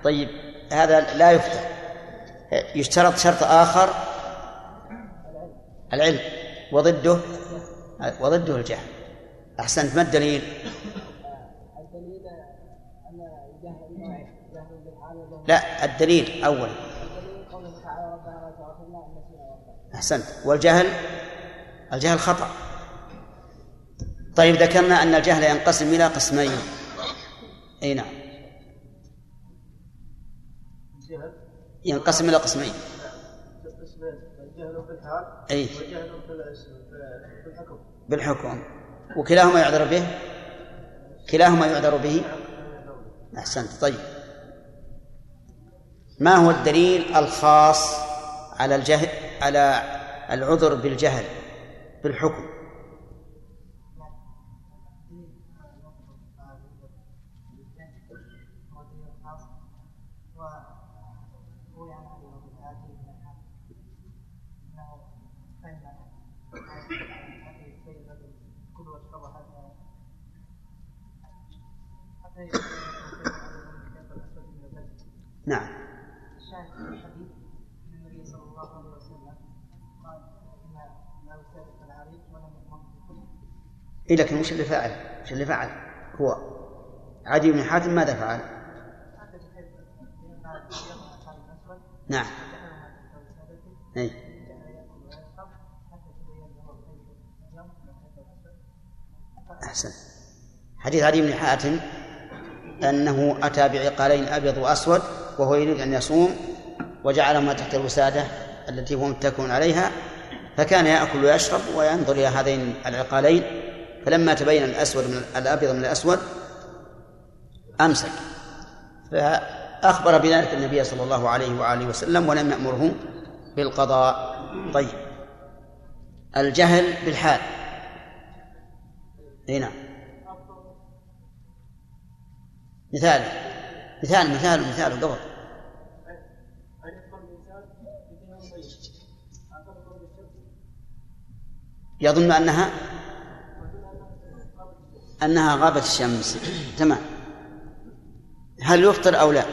A: طيب هذا لا يفتح. يشترط شرط آخر. العلم. وضده وضده الجهل. أحسنت ما الدليل؟
C: الدليل ان الجهل
A: لا الدليل أولا
C: واخطانا
A: أحسنت. والجهل؟ الجهل خطأ. طيب ذكرنا أن الجهل ينقسم إلى قسمين. أي نعم.
E: الجهل
A: ينقسم إلى قسمين
E: الجهل في الحال
A: أي.
E: والجهل في الحكم.
A: بالحكم. وكلاهما يعذر به؟ كلاهما يعذر به؟ أحسنت. طيب. ما هو الدليل الخاص على الجهل على العذر بالجهل بالحكم؟ نعم.
C: الشاهد في الحديث النبي صلى الله عليه وسلم قال إن لا يسابق العريق ولم يؤمر
A: إيه لكن وش اللي فعل؟ وش اللي فعل؟ هو عدي بن حاتم ماذا فعل؟ نعم. أي أحسن. حديث علي بن حاتم أنه أتى بعقالين أبيض وأسود وهو يريد أن يصوم وجعلهما تحت الوسادة التي هو متكئ عليها فكان يأكل ويشرب وينظر إلى هذين العقالين فلما تبين الأسود من الأبيض من الأسود أمسك. فأخبر بذلك النبي صلى الله عليه وآله وسلم ولم يأمره بالقضاء. طيب. الجهل بالحال. إي نعم مثال. مثال مثال مثال قبل. يظن أنها أنها غابت الشمس. تمام. هل يفطر أو لا؟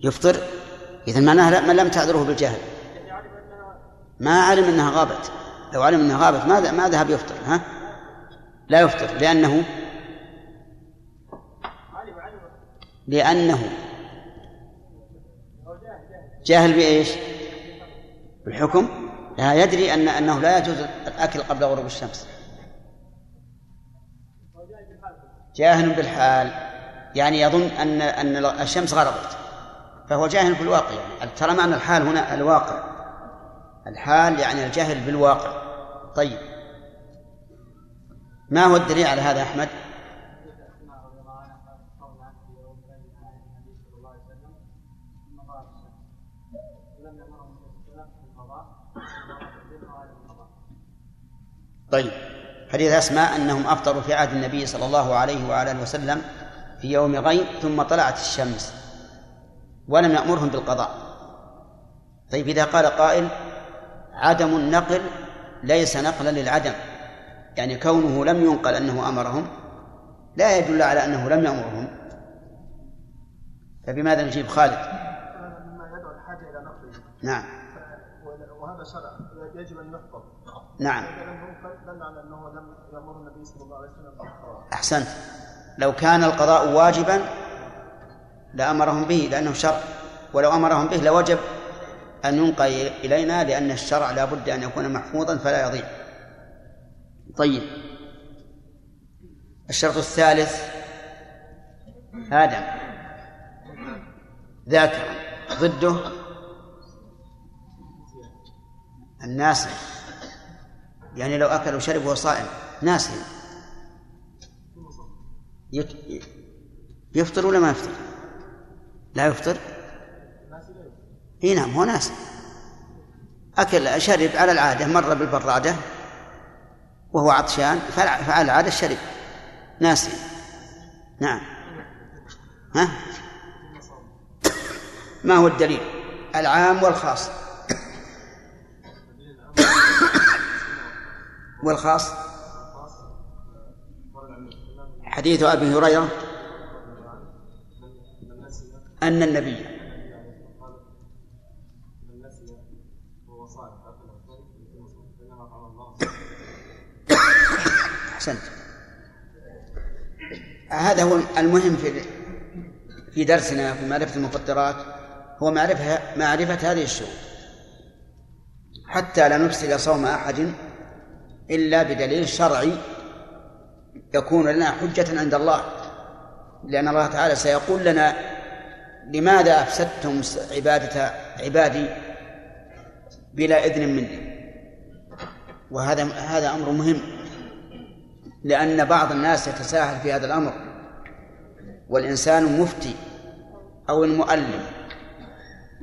A: يفطر. إذا معناها لم تعذره بالجهل. ما علم أنها غابت. لو علم أنها غابت ما ما ذهب يفطر ها؟ لا يفطر لأنه لأنه جاهل بإيش؟ بالحكم. لا يدري أن أنه لا يجوز الأكل قبل غروب الشمس. جاهل بالحال. يعني يظن أن أن الشمس غربت. فهو جاهل في الواقع يعني ترى معنى الحال هنا الواقع. الحال يعني الجهل بالواقع. طيب. ما هو الدليل على هذا أحمد؟ طيب. حديث أسماء أنهم أفطروا في عهد النبي صلى الله عليه وعلى آله وسلم في يوم غيم ثم طلعت الشمس ولم يأمرهم بالقضاء. طيب إذا قال قائل عدم النقل ليس نقلا للعدم يعني كونه لم ينقل أنه أمرهم لا يدل على أنه لم يأمرهم. فبماذا نجيب خالد؟ نعم.
B: شرع. يجب أن يحفظ.
A: نعم.
B: دل على أنه لم النبي صلى الله عليه وسلم
A: أحسنت. لو كان القضاء واجبا لأمرهم به لأنه شرع. ولو أمرهم به لوجب أن ينقى إلينا لأن الشرع لا بد أن يكون محفوظا فلا يضيع. طيب. الشرط الثالث آدم. ذاكرا. ضده. الناس يعني لو أكل وشرب وهو صائم ناسي يفطر ولا ما يفطر؟ لا يفطر؟ إي نعم هو ناس. أكل شرب على العادة مر بالبرادة وهو عطشان فعلى العادة شرب. ناسي نعم. ها؟ ما هو الدليل؟ العام والخاص. والخاص حديث أبي هريرة أن النبي أحسنت. هذا هو المهم في في درسنا في معرفة المفطرات هو معرفة معرفة هذه الشروط. حتى لا نفسد صوم أحد إلا بدليل شرعي يكون لنا حجة عند الله. لأن الله تعالى سيقول لنا لماذا أفسدتم عبادة عبادي بلا إذن مني؟ وهذا هذا أمر مهم لأن بعض الناس يتساهل في هذا الأمر والإنسان المفتي أو المؤلم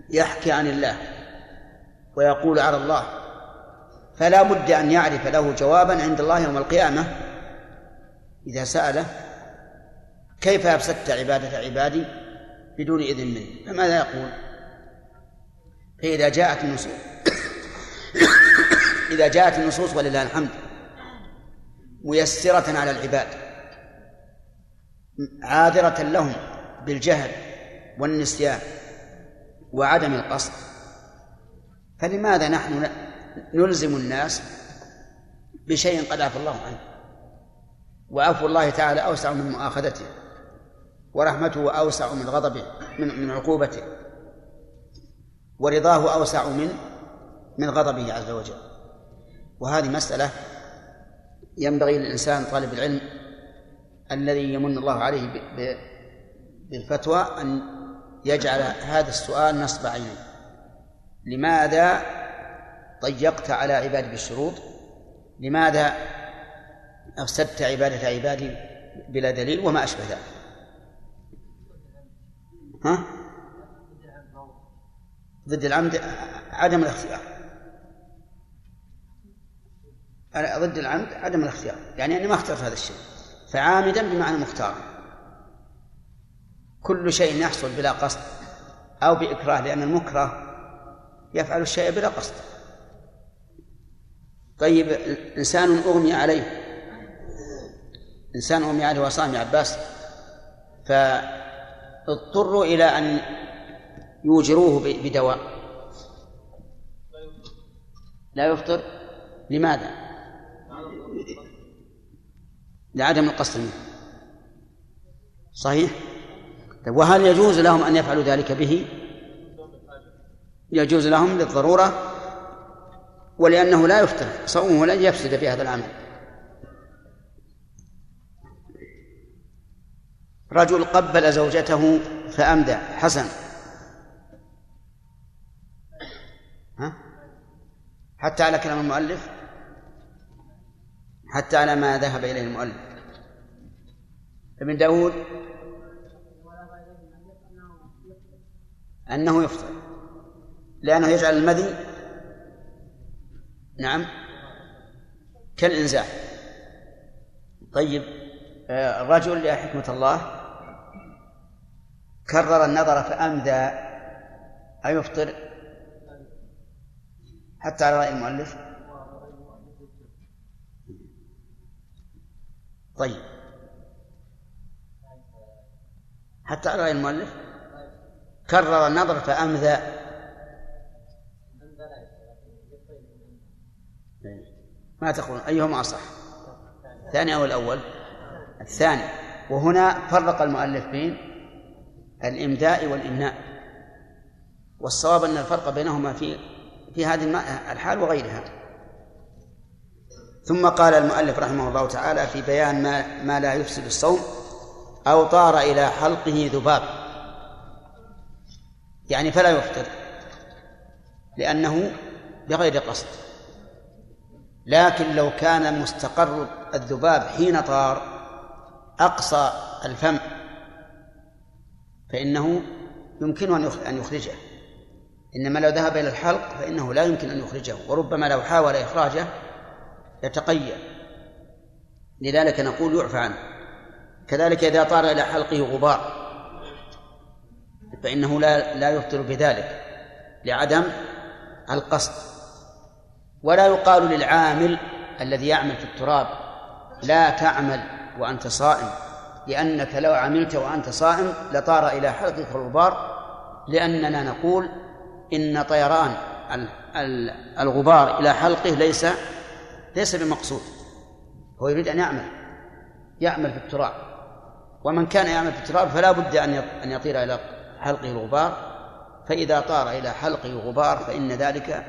A: يحكي عن الله ويقول على الله فلا بد أن يعرف له جوابا عند الله يوم القيامة. إذا سأله كيف أفسدت عبادة عبادي بدون إذن مني فماذا يقول؟ فإذا جاءت النصوص إذا جاءت النصوص ولله الحمد ميسرة على العباد عاذرة لهم بالجهل والنسيان وعدم القصد. فلماذا نحن نلزم الناس بشيء قد عفى الله عنه وعفو الله تعالى أوسع من مؤاخذته ورحمته أوسع من غضبه من من عقوبته ورضاه أوسع من من غضبه عز وجل. وهذه مسألة ينبغي للإنسان طالب العلم الذي يمن الله عليه بالفتوى أن يجعل هذا السؤال نصب عينيه. لماذا ضيقت على عبادي بالشروط لماذا أفسدت عبادة عبادي بلا دليل وما أشبه ذلك؟ ها؟ ضد العمد عدم الاختيار. ضد العمد عدم الاختيار. يعني أني ما اخترت هذا الشيء. فعامدا بمعنى مختار. كل شيء يحصل بلا قصد أو بإكراه لأن المكره يفعل الشيء بلا قصد. طيب إنسان أغمي عليه إنسان أغمي عليه وصام عباس فاضطروا إلى أن يوجروه بدواء لا يفطر لماذا؟ لعدم القصد منه صحيح؟ طيب وهل يجوز لهم أن يفعلوا ذلك به؟ يجوز لهم للضرورة ولأنه لا يفتر صومه لن يفسد في هذا العمل. رجل قبل زوجته فأمدى حسن. ها؟ حتى على كلام المؤلف؟ حتى على ما ذهب إليه المؤلف. ابن داود؟ أنه يفطر لأنه يجعل المذي نعم. كالإنزال طيب آه، الرجل يا حكمة الله. كرر النظر فأمدى. أيفطر حتى على رأي المؤلف. طيب. حتى على رأي المؤلف. كرر النظر فأمذى ما تقولون أيهما أصح؟ الثاني أو الأول؟ الثاني. وهنا فرق المؤلف بين الإمداء والإمناء. والصواب أن الفرق بينهما في في هذه الحال وغيرها. ثم قال المؤلف رحمه الله تعالى في بيان ما, ما لا يفسد الصوم أو طار إلى حلقه ذباب يعني فلا يفطر لأنه بغير قصد. لكن لو كان مستقر الذباب حين طار أقصى الفم فإنه يمكن أن يخرجه. إنما لو ذهب إلى الحلق فإنه لا يمكن أن يخرجه وربما لو حاول إخراجه يتقيأ. لذلك نقول يعفى عنه. كذلك إذا طار إلى حلقه غبار فإنه لا لا يفطر بذلك لعدم القصد. ولا يقال للعامل الذي يعمل في التراب لا تعمل وأنت صائم لأنك لو عملت وأنت صائم لطار إلى حلقك الغبار لأننا نقول إن طيران الغبار إلى حلقه ليس ليس بمقصود هو يريد أن يعمل يعمل في التراب ومن كان يعمل في التراب فلا بد أن أن يطير إلى حلقه الغبار فإذا طار إلى حلقه غبار فإن ذلك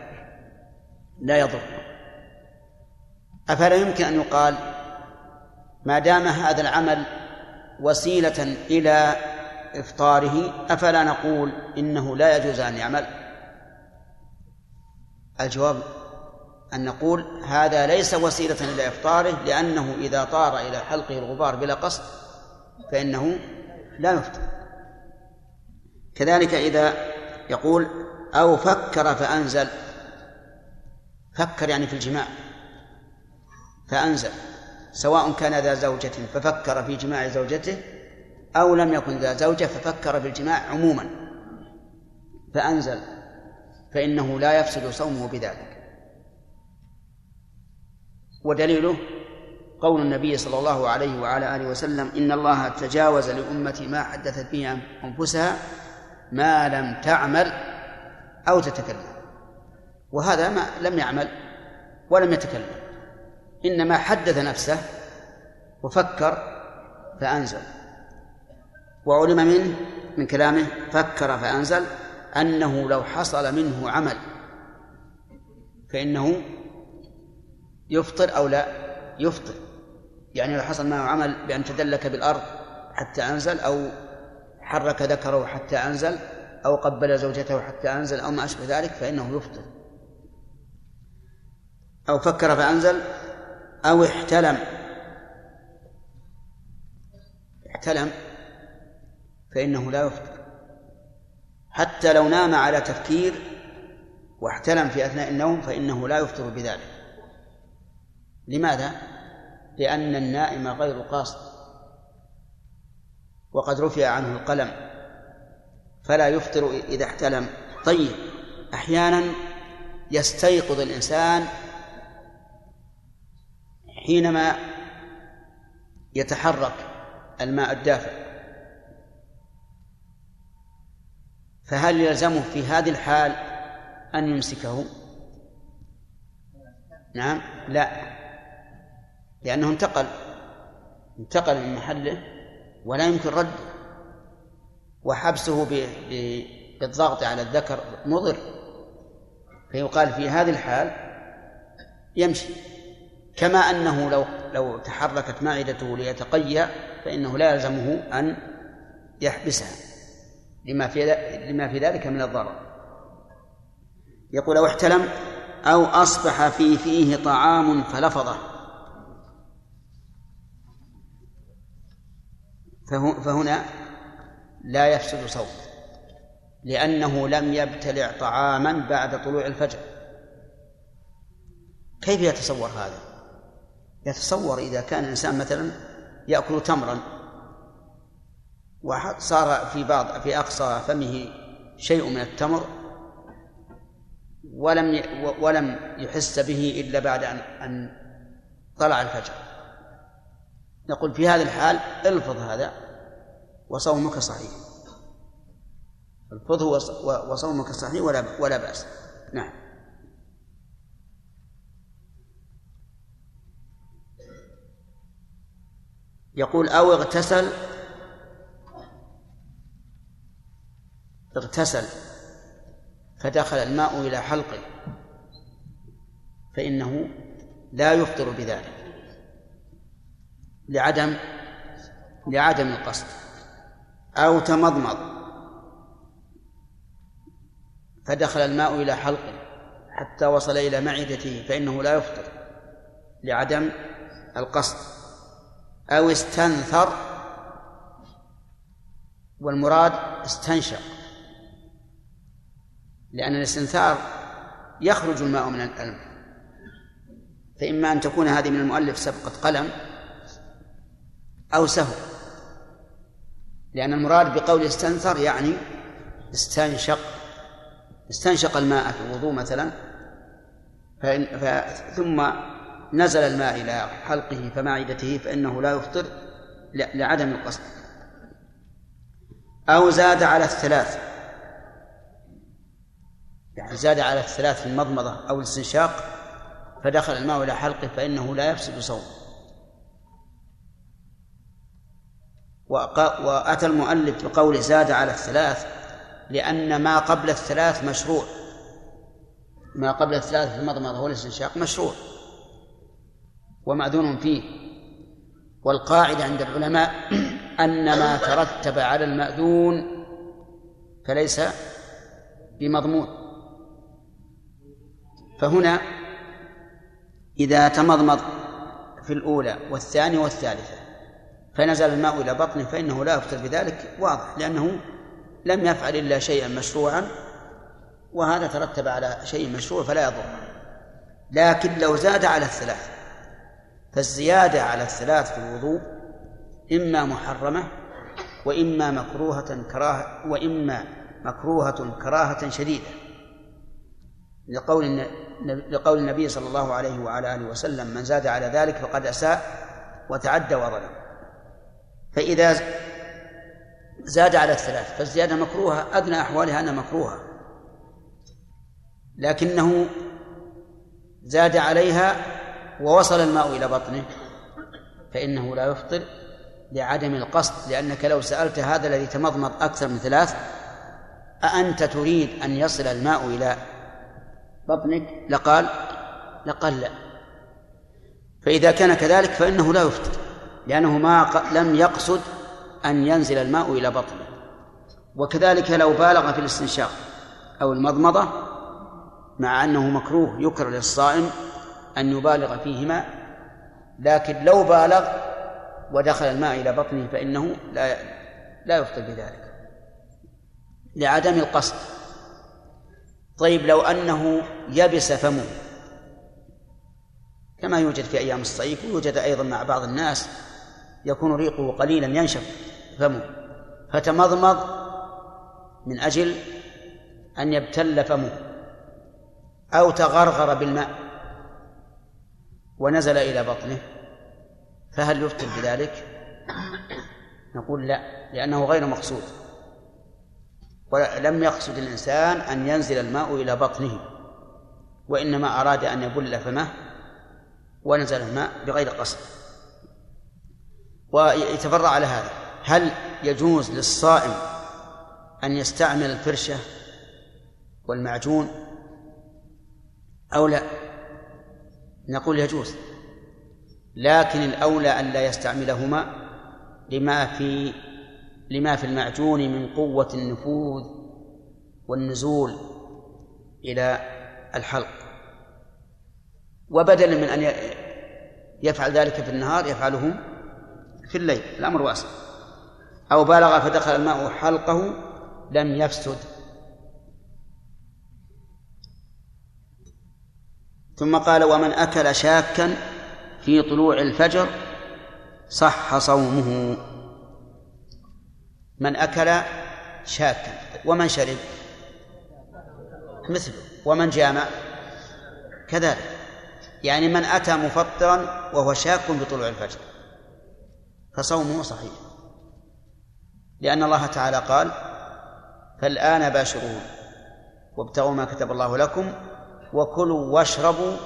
A: لا يضر. أفلا يمكن أن يقال ما دام هذا العمل وسيلة إلى إفطاره أفلا نقول إنه لا يجوز أن يعمل؟ الجواب أن نقول هذا ليس وسيلة إلى إفطاره لأنه إذا طار إلى حلقه الغبار بلا قصد فإنه لا يفطر. كذلك إذا يقول أو فكر فأنزل فكر يعني في الجماع. فأنزل. سواء كان ذا زوجة ففكر في جماع زوجته أو لم يكن ذا زوجة ففكر في الجماع عموما. فأنزل. فإنه لا يفسد صومه بذلك. ودليله قول النبي صلى الله عليه وعلى آله وسلم إن الله تجاوز لأمتي ما حدثت به أنفسها ما لم تعمل أو تتكلم. وهذا ما لم يعمل ولم يتكلم. إنما حدث نفسه وفكر فأنزل. وعلم منه من كلامه فكر فأنزل أنه لو حصل منه عمل فإنه يفطر أو لا يفطر. يعني لو حصل معه عمل بأن تدلك بالأرض حتى أنزل أو حرك ذكره حتى أنزل أو قبل زوجته حتى أنزل أو ما أشبه ذلك فإنه يفطر. أو فكر فأنزل أو احتلم. احتلم فإنه لا يفطر. حتى لو نام على تفكير واحتلم في أثناء النوم فإنه لا يفطر بذلك. لماذا؟ لأن النائم غير قاصد وقد رفع عنه القلم فلا يفطر إذا احتلم. طيب أحيانا يستيقظ الإنسان حينما يتحرك الماء الدافئ. فهل يلزمه في هذه الحال أن يمسكه؟ نعم لا. لأنه انتقل انتقل من محله ولا يمكن رده وحبسه بالضغط على الذكر مضر. فيقال في هذه الحال يمشي. كما أنه لو لو تحركت معدته ليتقيأ فإنه لا يلزمه أن يحبسها لما في لما في ذلك من الضرر. يقول أو احتلم أو أصبح في فيه طعام فلفظه. فهنا لا يفسد صوم لأنه لم يبتلع طعاما بعد طلوع الفجر. كيف يتصور هذا؟ يتصور إذا كان الإنسان مثلا يأكل تمرا وصار في بعض في أقصى فمه شيء من التمر ولم ولم يحس به إلا بعد أن أن طلع الفجر. نقول في هذه الحال الفظ هذا وصومك صحيح. الفظه وصومك صحيح ولا ولا بأس. نعم. يقول أو اغتسل. اغتسل. فدخل الماء إلى حلقه. فإنه لا يفطر بذلك. لعدم لعدم القصد. أو تمضمض. فدخل الماء إلى حلقه. حتى وصل إلى معدته فإنه لا يفطر. لعدم القصد. أو استنثر والمراد استنشق لأن الاستنثار يخرج الماء من الأنف فإما أن تكون هذه من المؤلف سبقة قلم أو سهو لأن المراد بقول استنثر يعني استنشق. استنشق الماء في الوضوء مثلا فإن ثم نزل الماء إلى حلقه فمعدته فإنه لا يفطر لعدم القصد. أو زاد على الثلاث. يعني زاد على الثلاث في المضمضة أو الاستنشاق فدخل الماء إلى حلقه فإنه لا يفسد صوم. وأتى المؤلف بقول زاد على الثلاث لأن ما قبل الثلاث مشروع. ما قبل الثلاث في المضمضة والاستنشاق مشروع. ومأذون فيه. والقاعدة عند العلماء أن ما ترتب على المأذون فليس بمضمون. فهنا إذا تمضمض في الأولى والثانية والثالثة فنزل الماء إلى بطنه فإنه لا يفطر بذلك واضح لأنه لم يفعل إلا شيئا مشروعا وهذا ترتب على شيء مشروع فلا يضر. لكن لو زاد على الثلاث فالزيادة على الثلاث في الوضوء إما محرمة وإما مكروهة كراهة وإما مكروهة كراهة شديدة. لقول لقول النبي صلى الله عليه وعلى آله وسلم من زاد على ذلك فقد أساء وتعدى وظلم. فإذا زاد على الثلاث فالزيادة مكروهة أدنى أحوالها أنها مكروهة. لكنه زاد عليها ووصل الماء إلى بطنه فإنه لا يفطر لعدم القصد لأنك لو سألت هذا الذي تمضمض أكثر من ثلاث أأنت تريد أن يصل الماء إلى بطنك؟ لقال لقال لا فإذا كان كذلك فإنه لا يفطر لأنه ما لم يقصد أن ينزل الماء إلى بطنه. وكذلك لو بالغ في الاستنشاق أو المضمضة مع أنه مكروه يكره للصائم أن يبالغ فيهما لكن لو بالغ ودخل الماء إلى بطنه فإنه لا لا يفطر بذلك. لعدم القصد. طيب لو أنه يبس فمه كما يوجد في أيام الصيف ويوجد أيضا مع بعض الناس يكون ريقه قليلا ينشف فمه فتمضمض من أجل أن يبتل فمه أو تغرغر بالماء. ونزل إلى بطنه. فهل يفطر بذلك؟ نقول لا لأنه غير مقصود. ولم يقصد الإنسان أن ينزل الماء إلى بطنه وإنما أراد أن يبل فمه ونزل الماء بغير قصد. ويتفرع على هذا. هل يجوز للصائم أن يستعمل الفرشة والمعجون أو لا؟ نقول يجوز لكن الأولى أن لا يستعملهما لما في لما في المعجون من قوة النفوذ والنزول إلى الحلق. وبدلا من أن يفعل ذلك في النهار يفعله في الليل الأمر واسع. أو بالغ فدخل الماء حلقه لم يفسد ثم قال ومن أكل شاكا في طلوع الفجر صح صومه. من أكل شاكا ومن شرب؟ مثله. ومن جامع؟ كذلك. يعني من أتى مفطرا وهو شاك بطلوع الفجر فصومه صحيح. لأن الله تعالى قال فالآن باشروه وابتغوا ما كتب الله لكم وكلوا واشربوا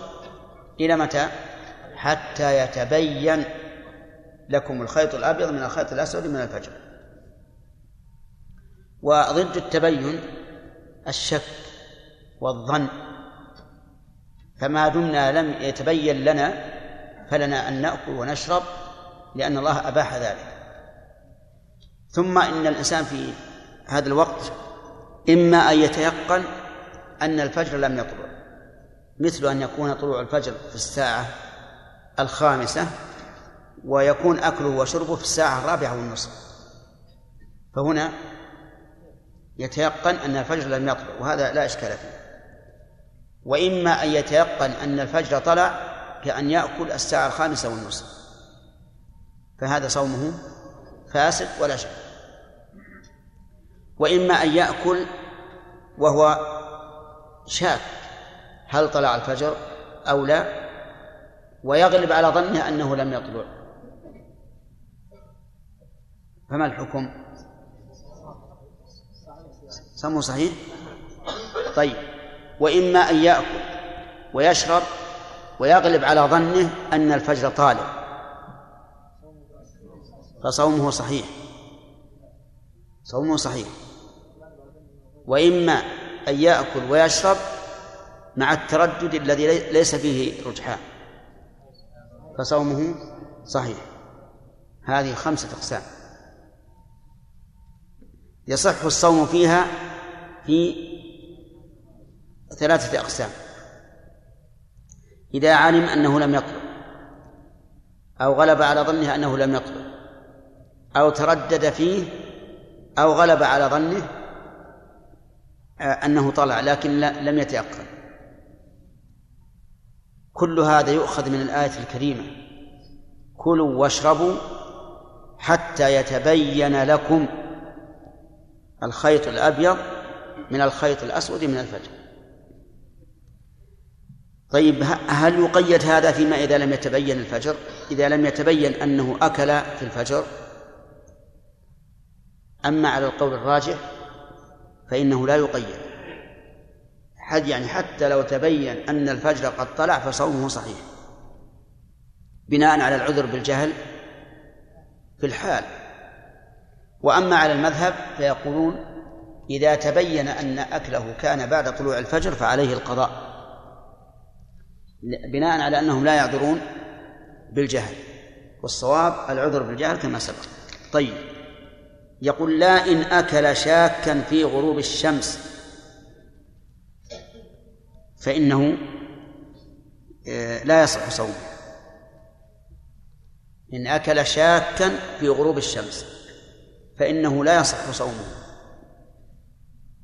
A: إلى متى؟ حتى يتبين لكم الخيط الأبيض من الخيط الأسود من الفجر. وضد التبين الشك والظن. فما دمنا لم يتبين لنا فلنا أن نأكل ونشرب لأن الله أباح ذلك. ثم إن الإنسان في هذا الوقت إما أن يتيقن أن الفجر لم يطلع. مثل أن يكون طلوع الفجر في الساعة الخامسة ويكون أكله وشربه في الساعة الرابعة والنصف. فهنا يتيقن أن الفجر لم يطلع وهذا لا إشكال فيه. وإما أن يتيقن أن الفجر طلع كأن يأكل الساعة الخامسة والنصف. فهذا صومه فاسد ولا شك. وإما أن يأكل وهو شاك. هل طلع الفجر أو لا؟ ويغلب على ظنه أنه لم يطلع. فما الحكم؟ صومه صحيح؟ طيب. وإما أن يأكل ويشرب ويغلب على ظنه أن الفجر طالع. فصومه صحيح. صومه صحيح. وإما أن يأكل ويشرب مع التردد الذي ليس فيه رجحان. فصومه صحيح. هذه خمسة أقسام. يصح الصوم فيها في ثلاثة أقسام. إذا علم أنه لم يطلع أو غلب على ظنه أنه لم يطلع أو تردد فيه أو غلب على ظنه آه، أنه طلع لكن لم يتيقن. كل هذا يؤخذ من الآية الكريمة. كلوا واشربوا حتى يتبين لكم الخيط الأبيض من الخيط الأسود من الفجر. طيب هل يقيد هذا فيما إذا لم يتبين الفجر؟ إذا لم يتبين أنه أكل في الفجر أما على القول الراجح فإنه لا يقيد. حد يعني حتى لو تبين أن الفجر قد طلع فصومه صحيح. بناء على العذر بالجهل في الحال. وأما على المذهب فيقولون إذا تبين أن أكله كان بعد طلوع الفجر فعليه القضاء. بناء على أنهم لا يعذرون بالجهل. والصواب العذر بالجهل كما سبق. طيب. يقول لا إن أكل شاكا في غروب الشمس فإنه آه، لا يصح صومه. إن أكل شاكا في غروب الشمس فإنه لا يصح صومه.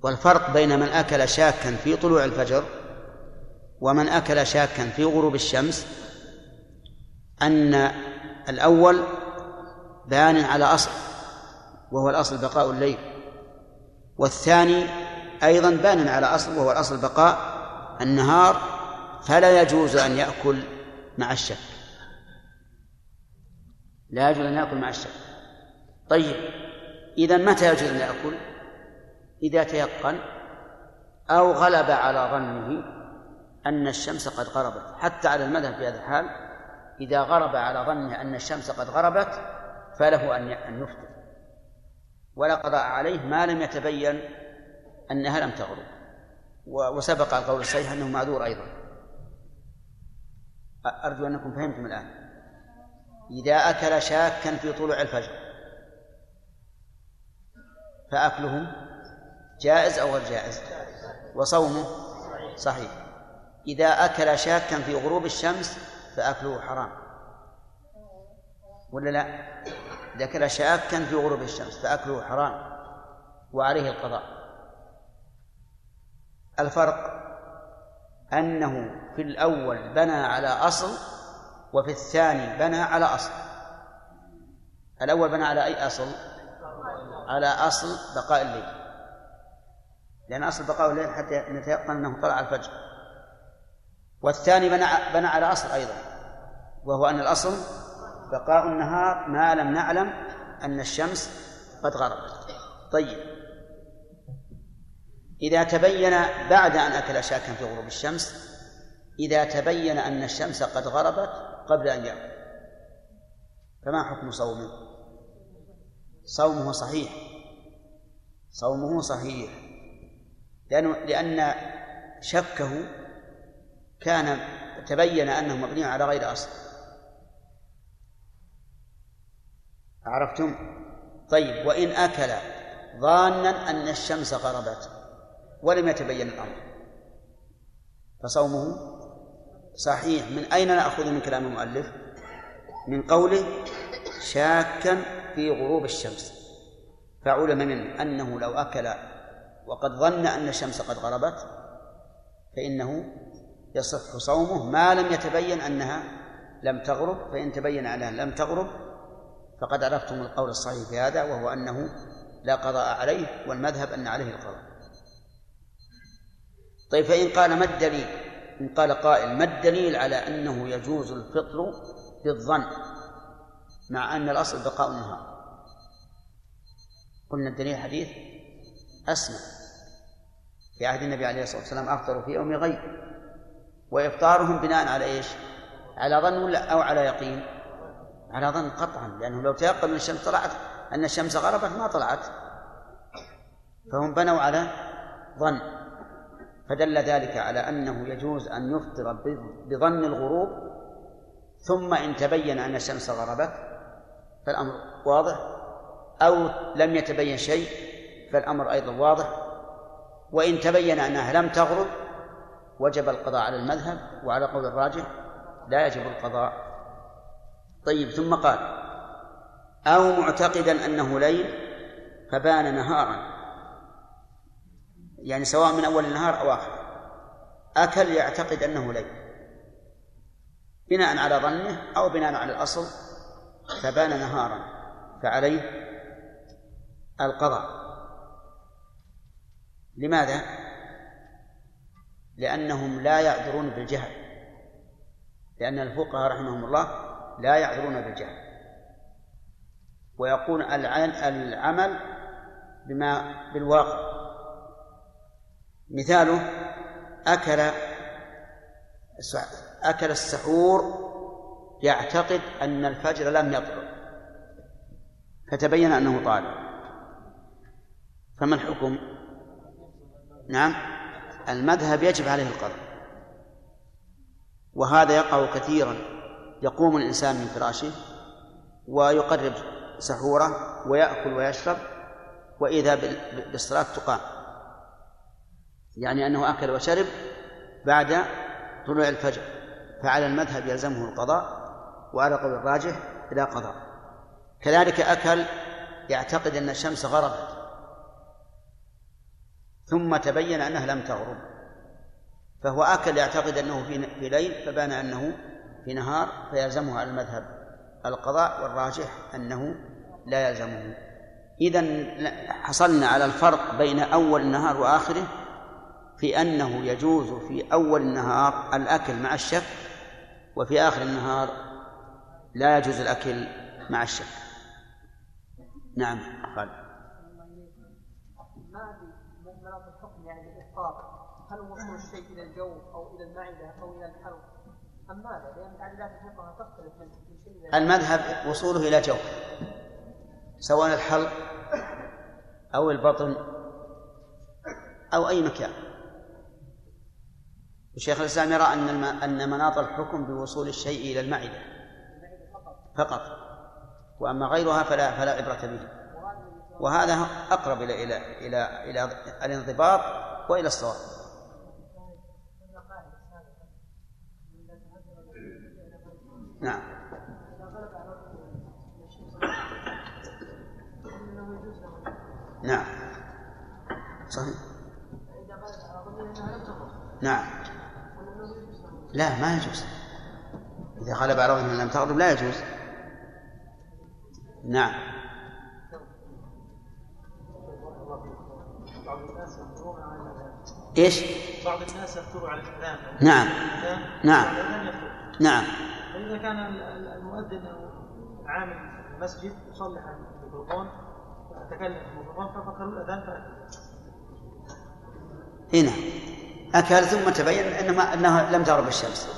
A: والفرق بين من أكل شاكا في طلوع الفجر ومن أكل شاكا في غروب الشمس أن الأول بيان على أصل وهو الأصل بقاء الليل والثاني أيضا بان على أصل وهو الأصل بقاء النهار فلا يجوز أن يأكل مع الشك. لا يجوز أن يأكل مع الشك. طيب إذا متى يجوز أن يأكل؟ إذا تيقن أو غلب على ظنه أن الشمس قد غربت. حتى على المذهب في هذا الحال إذا غرب على ظنه أن الشمس قد غربت فله أن أن يفطر. ولا قضاء عليه ما لم يتبين أنها لم تغرب. وسبق القول الصحيح أنه معذور أيضا. أرجو أنكم فهمتم الآن. إذا أكل شاكا في طلوع الفجر فأكله جائز أو غير جائز؟ وصومه صحيح. إذا أكل شاكا في غروب الشمس فأكله حرام. ولا لا؟ إذا أكل شاكا في غروب الشمس فأكله حرام. وعليه القضاء. الفرق أنه في الأول بنى على أصل وفي الثاني بنى على أصل. الأول بنى على أي أصل؟ على أصل بقاء الليل. لأن أصل بقاء الليل حتى نتيقن أنه طلع الفجر. والثاني بنى بنى على أصل أيضا وهو أن الأصل بقاء النهار ما لم نعلم أن الشمس قد غربت. طيب. إذا تبين بعد أن أكل شاكا في غروب الشمس إذا تبين أن الشمس قد غربت قبل أن يأكل فما حكم صومه؟ صومه صحيح. صومه صحيح. لأنه لأن شكه كان تبين أنه مبني على غير أصل. عرفتم؟ طيب وإن أكل ظانا أن الشمس غربت. ولم يتبين الأمر. فصومه صحيح. من أين نأخذ من كلام المؤلف؟ من قوله شاكا في غروب الشمس. فعلم منه أنه لو أكل وقد ظن أن الشمس قد غربت فإنه يصح صومه. ما لم يتبين أنها لم تغرب فإن تبين أنها لم تغرب فقد عرفتم القول الصحيح في هذا وهو أنه لا قضاء عليه والمذهب أن عليه القضاء. طيب فإن قال ما الدليل؟ إن قال قائل ما الدليل على أنه يجوز الفطر بالظن مع أن الأصل بقاء النهار؟ قلنا الدليل حديث أسمى في عهد النبي عليه الصلاة والسلام أفطروا في يوم غيب. وإفطارهم بناء على إيش؟ على ظن ولا؟ أو على يقين؟ على ظن قطعا لأنه لو تيقن أن الشمس طلعت أن الشمس غربت ما طلعت. فهم بنوا على ظن. فدل ذلك على أنه يجوز أن يفطر بظن الغروب ثم إن تبين أن الشمس غربت فالأمر واضح أو لم يتبين شيء فالأمر أيضا واضح وإن تبين أنها لم تغرب وجب القضاء على المذهب وعلى قول الراجح لا يجب القضاء. طيب ثم قال أو معتقدا أنه ليل فبان نهارا. يعني سواء من أول النهار أو آخره أكل يعتقد أنه ليل. بناء على ظنه أو بناء على الأصل فبان نهارا فعليه القضاء. لماذا؟ لأنهم لا يعذرون بالجهل. لأن الفقهاء رحمهم الله لا يعذرون بالجهل. ويقول العمل بما بالواقع. مثاله أكل أكل السحور يعتقد أن الفجر لم يطلع فتبين أنه طالع فما الحكم؟ نعم المذهب يجب عليه القضاء وهذا يقع كثيرا يقوم الإنسان من فراشه ويقرب سحوره ويأكل ويشرب وإذا بالصلاة تقام يعني أنه أكل وشرب بعد طلوع الفجر فعلى المذهب يلزمه القضاء وعلى قول الراجح لا قضاء. كذلك أكل يعتقد أن الشمس غربت. ثم تبين أنها لم تغرب. فهو أكل يعتقد أنه في ليل فبان أنه في نهار فيلزمه على المذهب القضاء والراجح أنه لا يلزمه. إذا حصلنا على الفرق بين أول النهار وآخره في أنه يجوز في أول النهار الأكل مع الشك وفي آخر النهار لا يجوز الأكل مع الشك. نعم. قال.
C: مناط الحكم يعني بالإفطار هل وصول الشيء إلى الجو أو إلى المعدة أو إلى الحلق أم ماذا؟ لأن تختلف من
A: المذهب وصوله إلى جوف سواء الحلق أو البطن أو أي مكان. وشيخ الإسلام يرى أن. أن مناط الحكم بوصول الشيء إلى المعدة. فقط. وأما غيرها فلا فلا عبرة به. وهذا أقرب إلى إلى إلى إلى الانضباط وإلى الصواب. نعم. نعم. صحيح. نعم. لا ما يجوز. إذا على ظنه لم تغلب لا يجوز. نعم. إيش؟
E: بعض الناس يفتروا على الاذان
A: نعم. نعم.
E: يفتر
A: نعم.
E: فإذا كان المؤذن أو عامل المسجد يصلح الميكروفون تكلم الميكروفون ففكروا الأذان فاتوا
A: هنا. أكل ثم تبين أنه, أنه لم تغرب الشمس.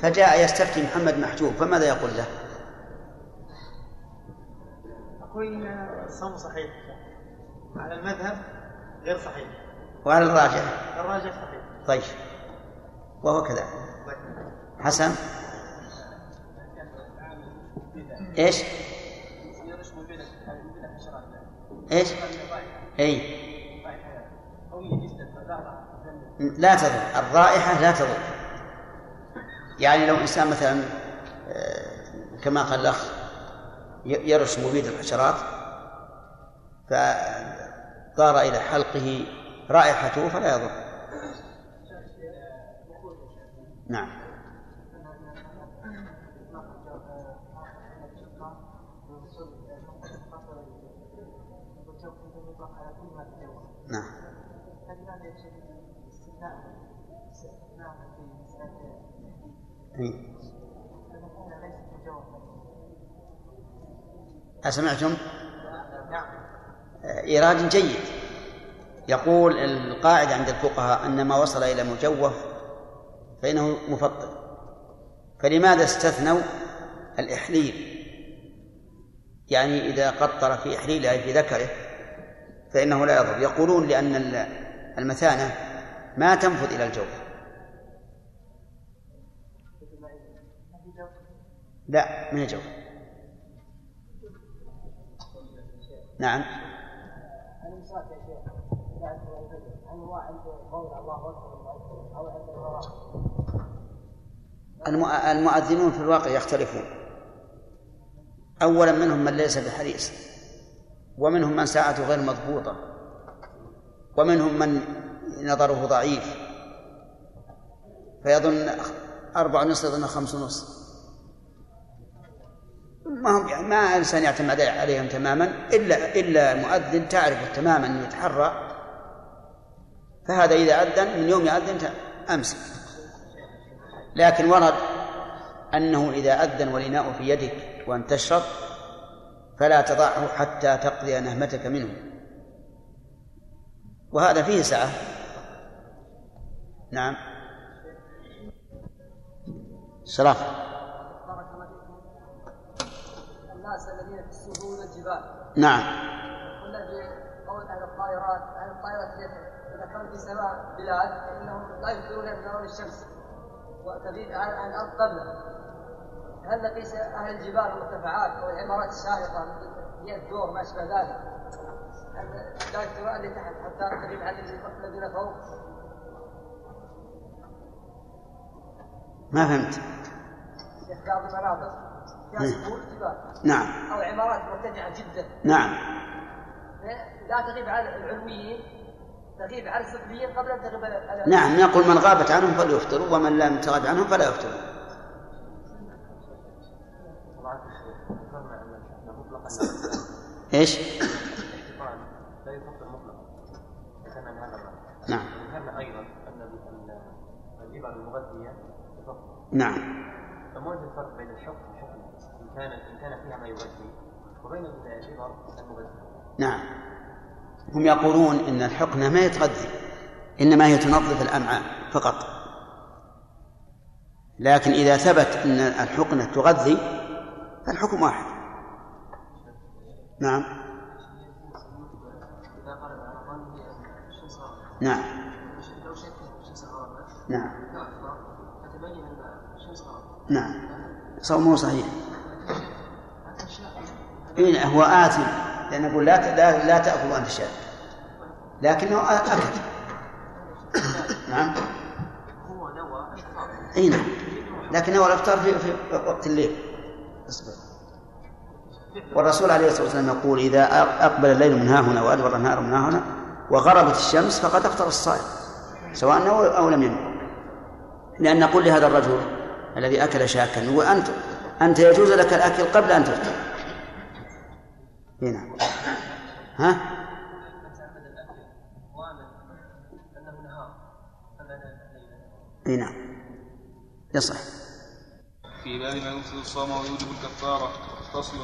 A: فجاء يستفتي محمد محجوب فماذا يقول له؟
E: أقول الصوم صحيح. على المذهب غير صحيح.
A: وعلى الراجح؟
E: الراجح صحيح.
A: طيب. وهو كذا. حسن؟ إيش؟ إيش؟ إي. لا تضر الرائحة لا تضر. يعني لو إنسان مثلا آه، كما قال الأخ يرش مبيد الحشرات فطار إلى حلقه رائحته فلا يضر. نعم نعم إيه. أسمعتم؟ إيراد جيد. يقول القاعدة عند الفقهاء أن ما وصل إلى مجوف فإنه مفطر. فلماذا استثنوا الإحليل؟ يعني إذا قطر في إحليله أي في ذكره فإنه لا يضر. يقولون لأن المثانة ما تنفذ إلى الجوف. لا من الجوف. نعم. المؤذنون في الواقع يختلفون. أولا منهم من ليس بحريص ومنهم من ساعته غير مضبوطة ومنهم من نظره ضعيف فيظن أربع نص يظن خمس نص ما هم يعني ما انسان يعتمد عليهم تماما الا إلا مؤذن تعرف تماما أنه يتحرى فهذا إذا أذن من يوم ياذن امسك لكن ورد أنه إذا أذن والإناء في يدك وأن تشرب فلا تضعه حتى تقضي نهمتك منه. وهذا فيه سعة. نعم. صرافه
C: الناس الذين تسوقون الجبال.
A: نعم.
C: قلنا في قول أهل الطائرات أهل الطائرات إذا كانوا في سماء بلاد فإنهم لا يبصرون بنور الشمس. وتغيب عن الأرض قبله هل نقيس أهل الجبال والمرتفعات أو العمارات الشاهقه هي الدور ما أشبه ذلك. لا يبصرون اللي تحت حتى تغيب عن الذين فوق؟
A: ما فهمت؟
C: بعض المناطق. فيها سهول جبال
A: نعم.
C: أو عمارات مرتفعه جدا.
A: نعم.
C: لا تغيب على العلويين تغيب على السفليين قبل أن تغيب على
A: نعم يقول من غابت عنهم فليفطروا ومن لم تغب عنهم فلا يفطروا إيش؟
G: لا يفطر مطلقا. ذكرنا هذا الرأي.
A: نعم.
G: ذكرنا أيضا أن الابر المغذية تفطر
A: نعم.
G: فما الفرق بين الحكم والحكم كان إن كان فيها ما يغذي. وبين
A: نعم. هم يقولون إن الحقنة ما يتغذي إنما هي تنظف الأمعاء فقط. لكن إذا ثبت أن الحقنة تغذي فالحكم واحد. نعم. نعم. نعم. نعم. صومه صحيح. إيه هو آثم. لأن يقول لا لا, لا تأكل وأنت شاب لكنه أكل. نعم.
C: هو نوى
A: أي نعم. لكن هو الأفطار في, في وقت الليل. أصبر. والرسول عليه الصلاة والسلام يقول إذا أقبل الليل من ها هنا وأدبر النهار من ها هنا وغربت الشمس فقد أفطر الصائم. سواء نوى أو لم ينوي لأن نقول لهذا الرجل الذي أكل شاكا وانت أنت يجوز لك الأكل قبل أن تفطر. نعم. ها؟ اي نعم. يصح.
J: في باب ما يفسد الصوم ويوجب الكفارة فصل.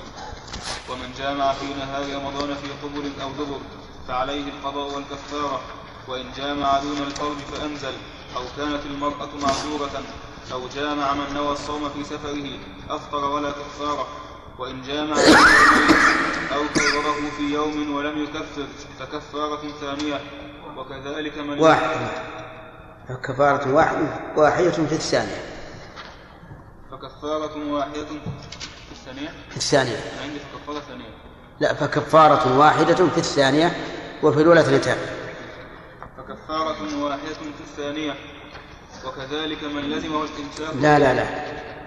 J: ومن جامع في نهار رمضان في قبل أو دبر فعليه القضاء والكفارة. وإن جامع دون الفرج فأنزل أو كانت المرأة معذورة أو جامع من نوى الصوم في سفره أفطر ولا كفارة. وإن جامع أو كرره في يوم ولم يكفر فكفارة ثانية وكذلك من
A: واحد. فكفارة واحدة واحدة في الثانية.
J: فكفارة واحدة في الثانية؟
A: في الثانية.
J: عندي فكفارة ثانية.
A: لا فكفارة واحدة في الثانية وفي الأولى اثنتان
J: فكفارة واحدة في الثانية وكذلك من لزمه الإمساك.
A: لا لا لا.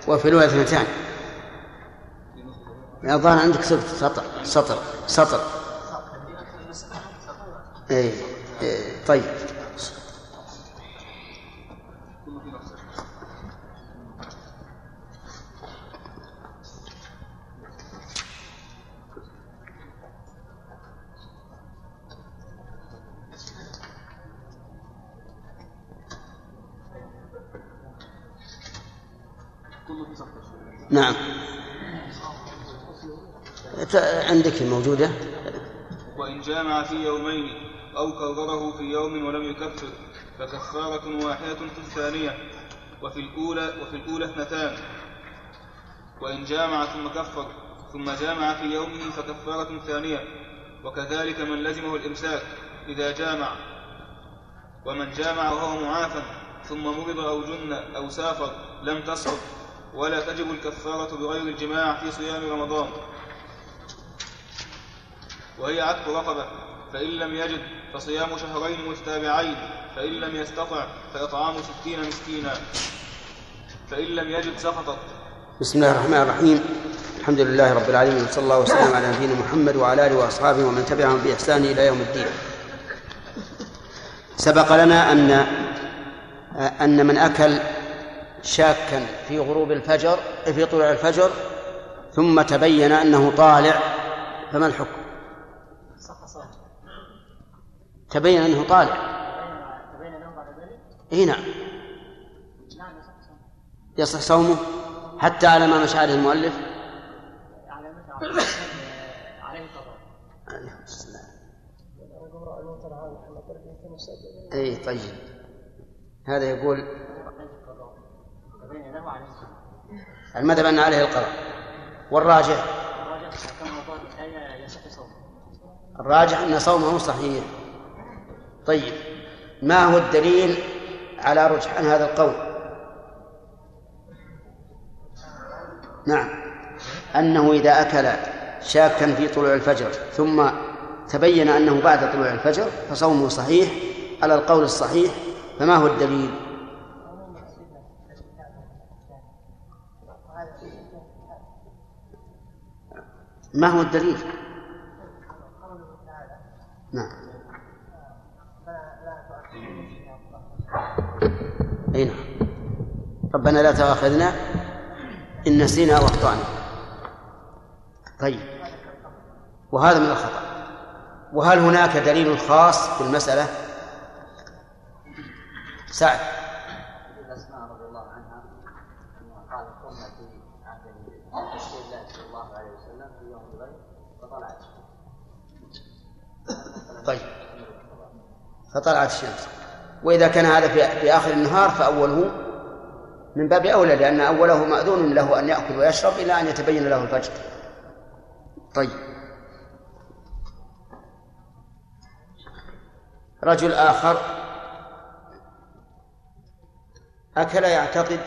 A: وفي الأولى اثنتان الظاهر عندك سطر سطر سطر سطر. اي إيه طيب. نعم. عندك الموجودة؟
J: وإن جامع في يومين أو كرره في يوم ولم يكفر فكفارة واحدة في الثانية وفي الأولى وفي الأولى اثنتان. وإن جامع ثم كفر ثم جامع في يومه فكفارة ثانية. وكذلك من لزمه الإمساك إذا جامع. ومن جامع وهو معافى ثم مرض أو جن أو سافر لم تسقط ولا تجب الكفارة بغير الجماع في صيام رمضان. وهي عتق رقبة فإن لم يجد فصيام شهرين متتابعين فإن لم يستطع فإطعام ستين مسكينا. فإن لم يجد سقطت.
A: بسم الله الرحمن الرحيم. الحمد لله رب العالمين وصلى الله وسلم على نبينا محمد وعلى آله وأصحابه ومن تبعهم بإحسان إلى يوم الدين. سبق لنا أن أن من أكل شاكا في غروب الفجر في طلوع الفجر ثم تبين أنه طالع فما الحكم؟
C: صح صح
A: تبين أنه طالع.
C: تبين بعد ذلك
A: نعم.
C: صح صح
A: يصح صومه حتى على ما مشى عليه المؤلف.
C: عليه
A: إي طيب. هذا يقول المذهب ان عليه القضاء
C: صومه
A: الراجح أن صومه صحيح. طيب ما هو الدليل على رجحان هذا القول؟ نعم. أنه إذا أكل شاكا في طلوع الفجر ثم تبين أنه بعد طلوع الفجر فصومه صحيح على القول الصحيح فما هو الدليل؟ ما هو الدليل؟ نعم. أي نعم. ربنا لا تؤاخذنا إن نسينا أو أخطأنا. طيب. وهذا من الخطأ. وهل هناك دليل خاص في المسألة؟ سعد. طيب. فطلعت الشمس. وإذا كان هذا في, في آخر النهار فأوله من باب أولى لأن أوله مأذون له أن يأكل ويشرب إلى أن يتبين له الفجر. طيب. رجل آخر أكل يعتقد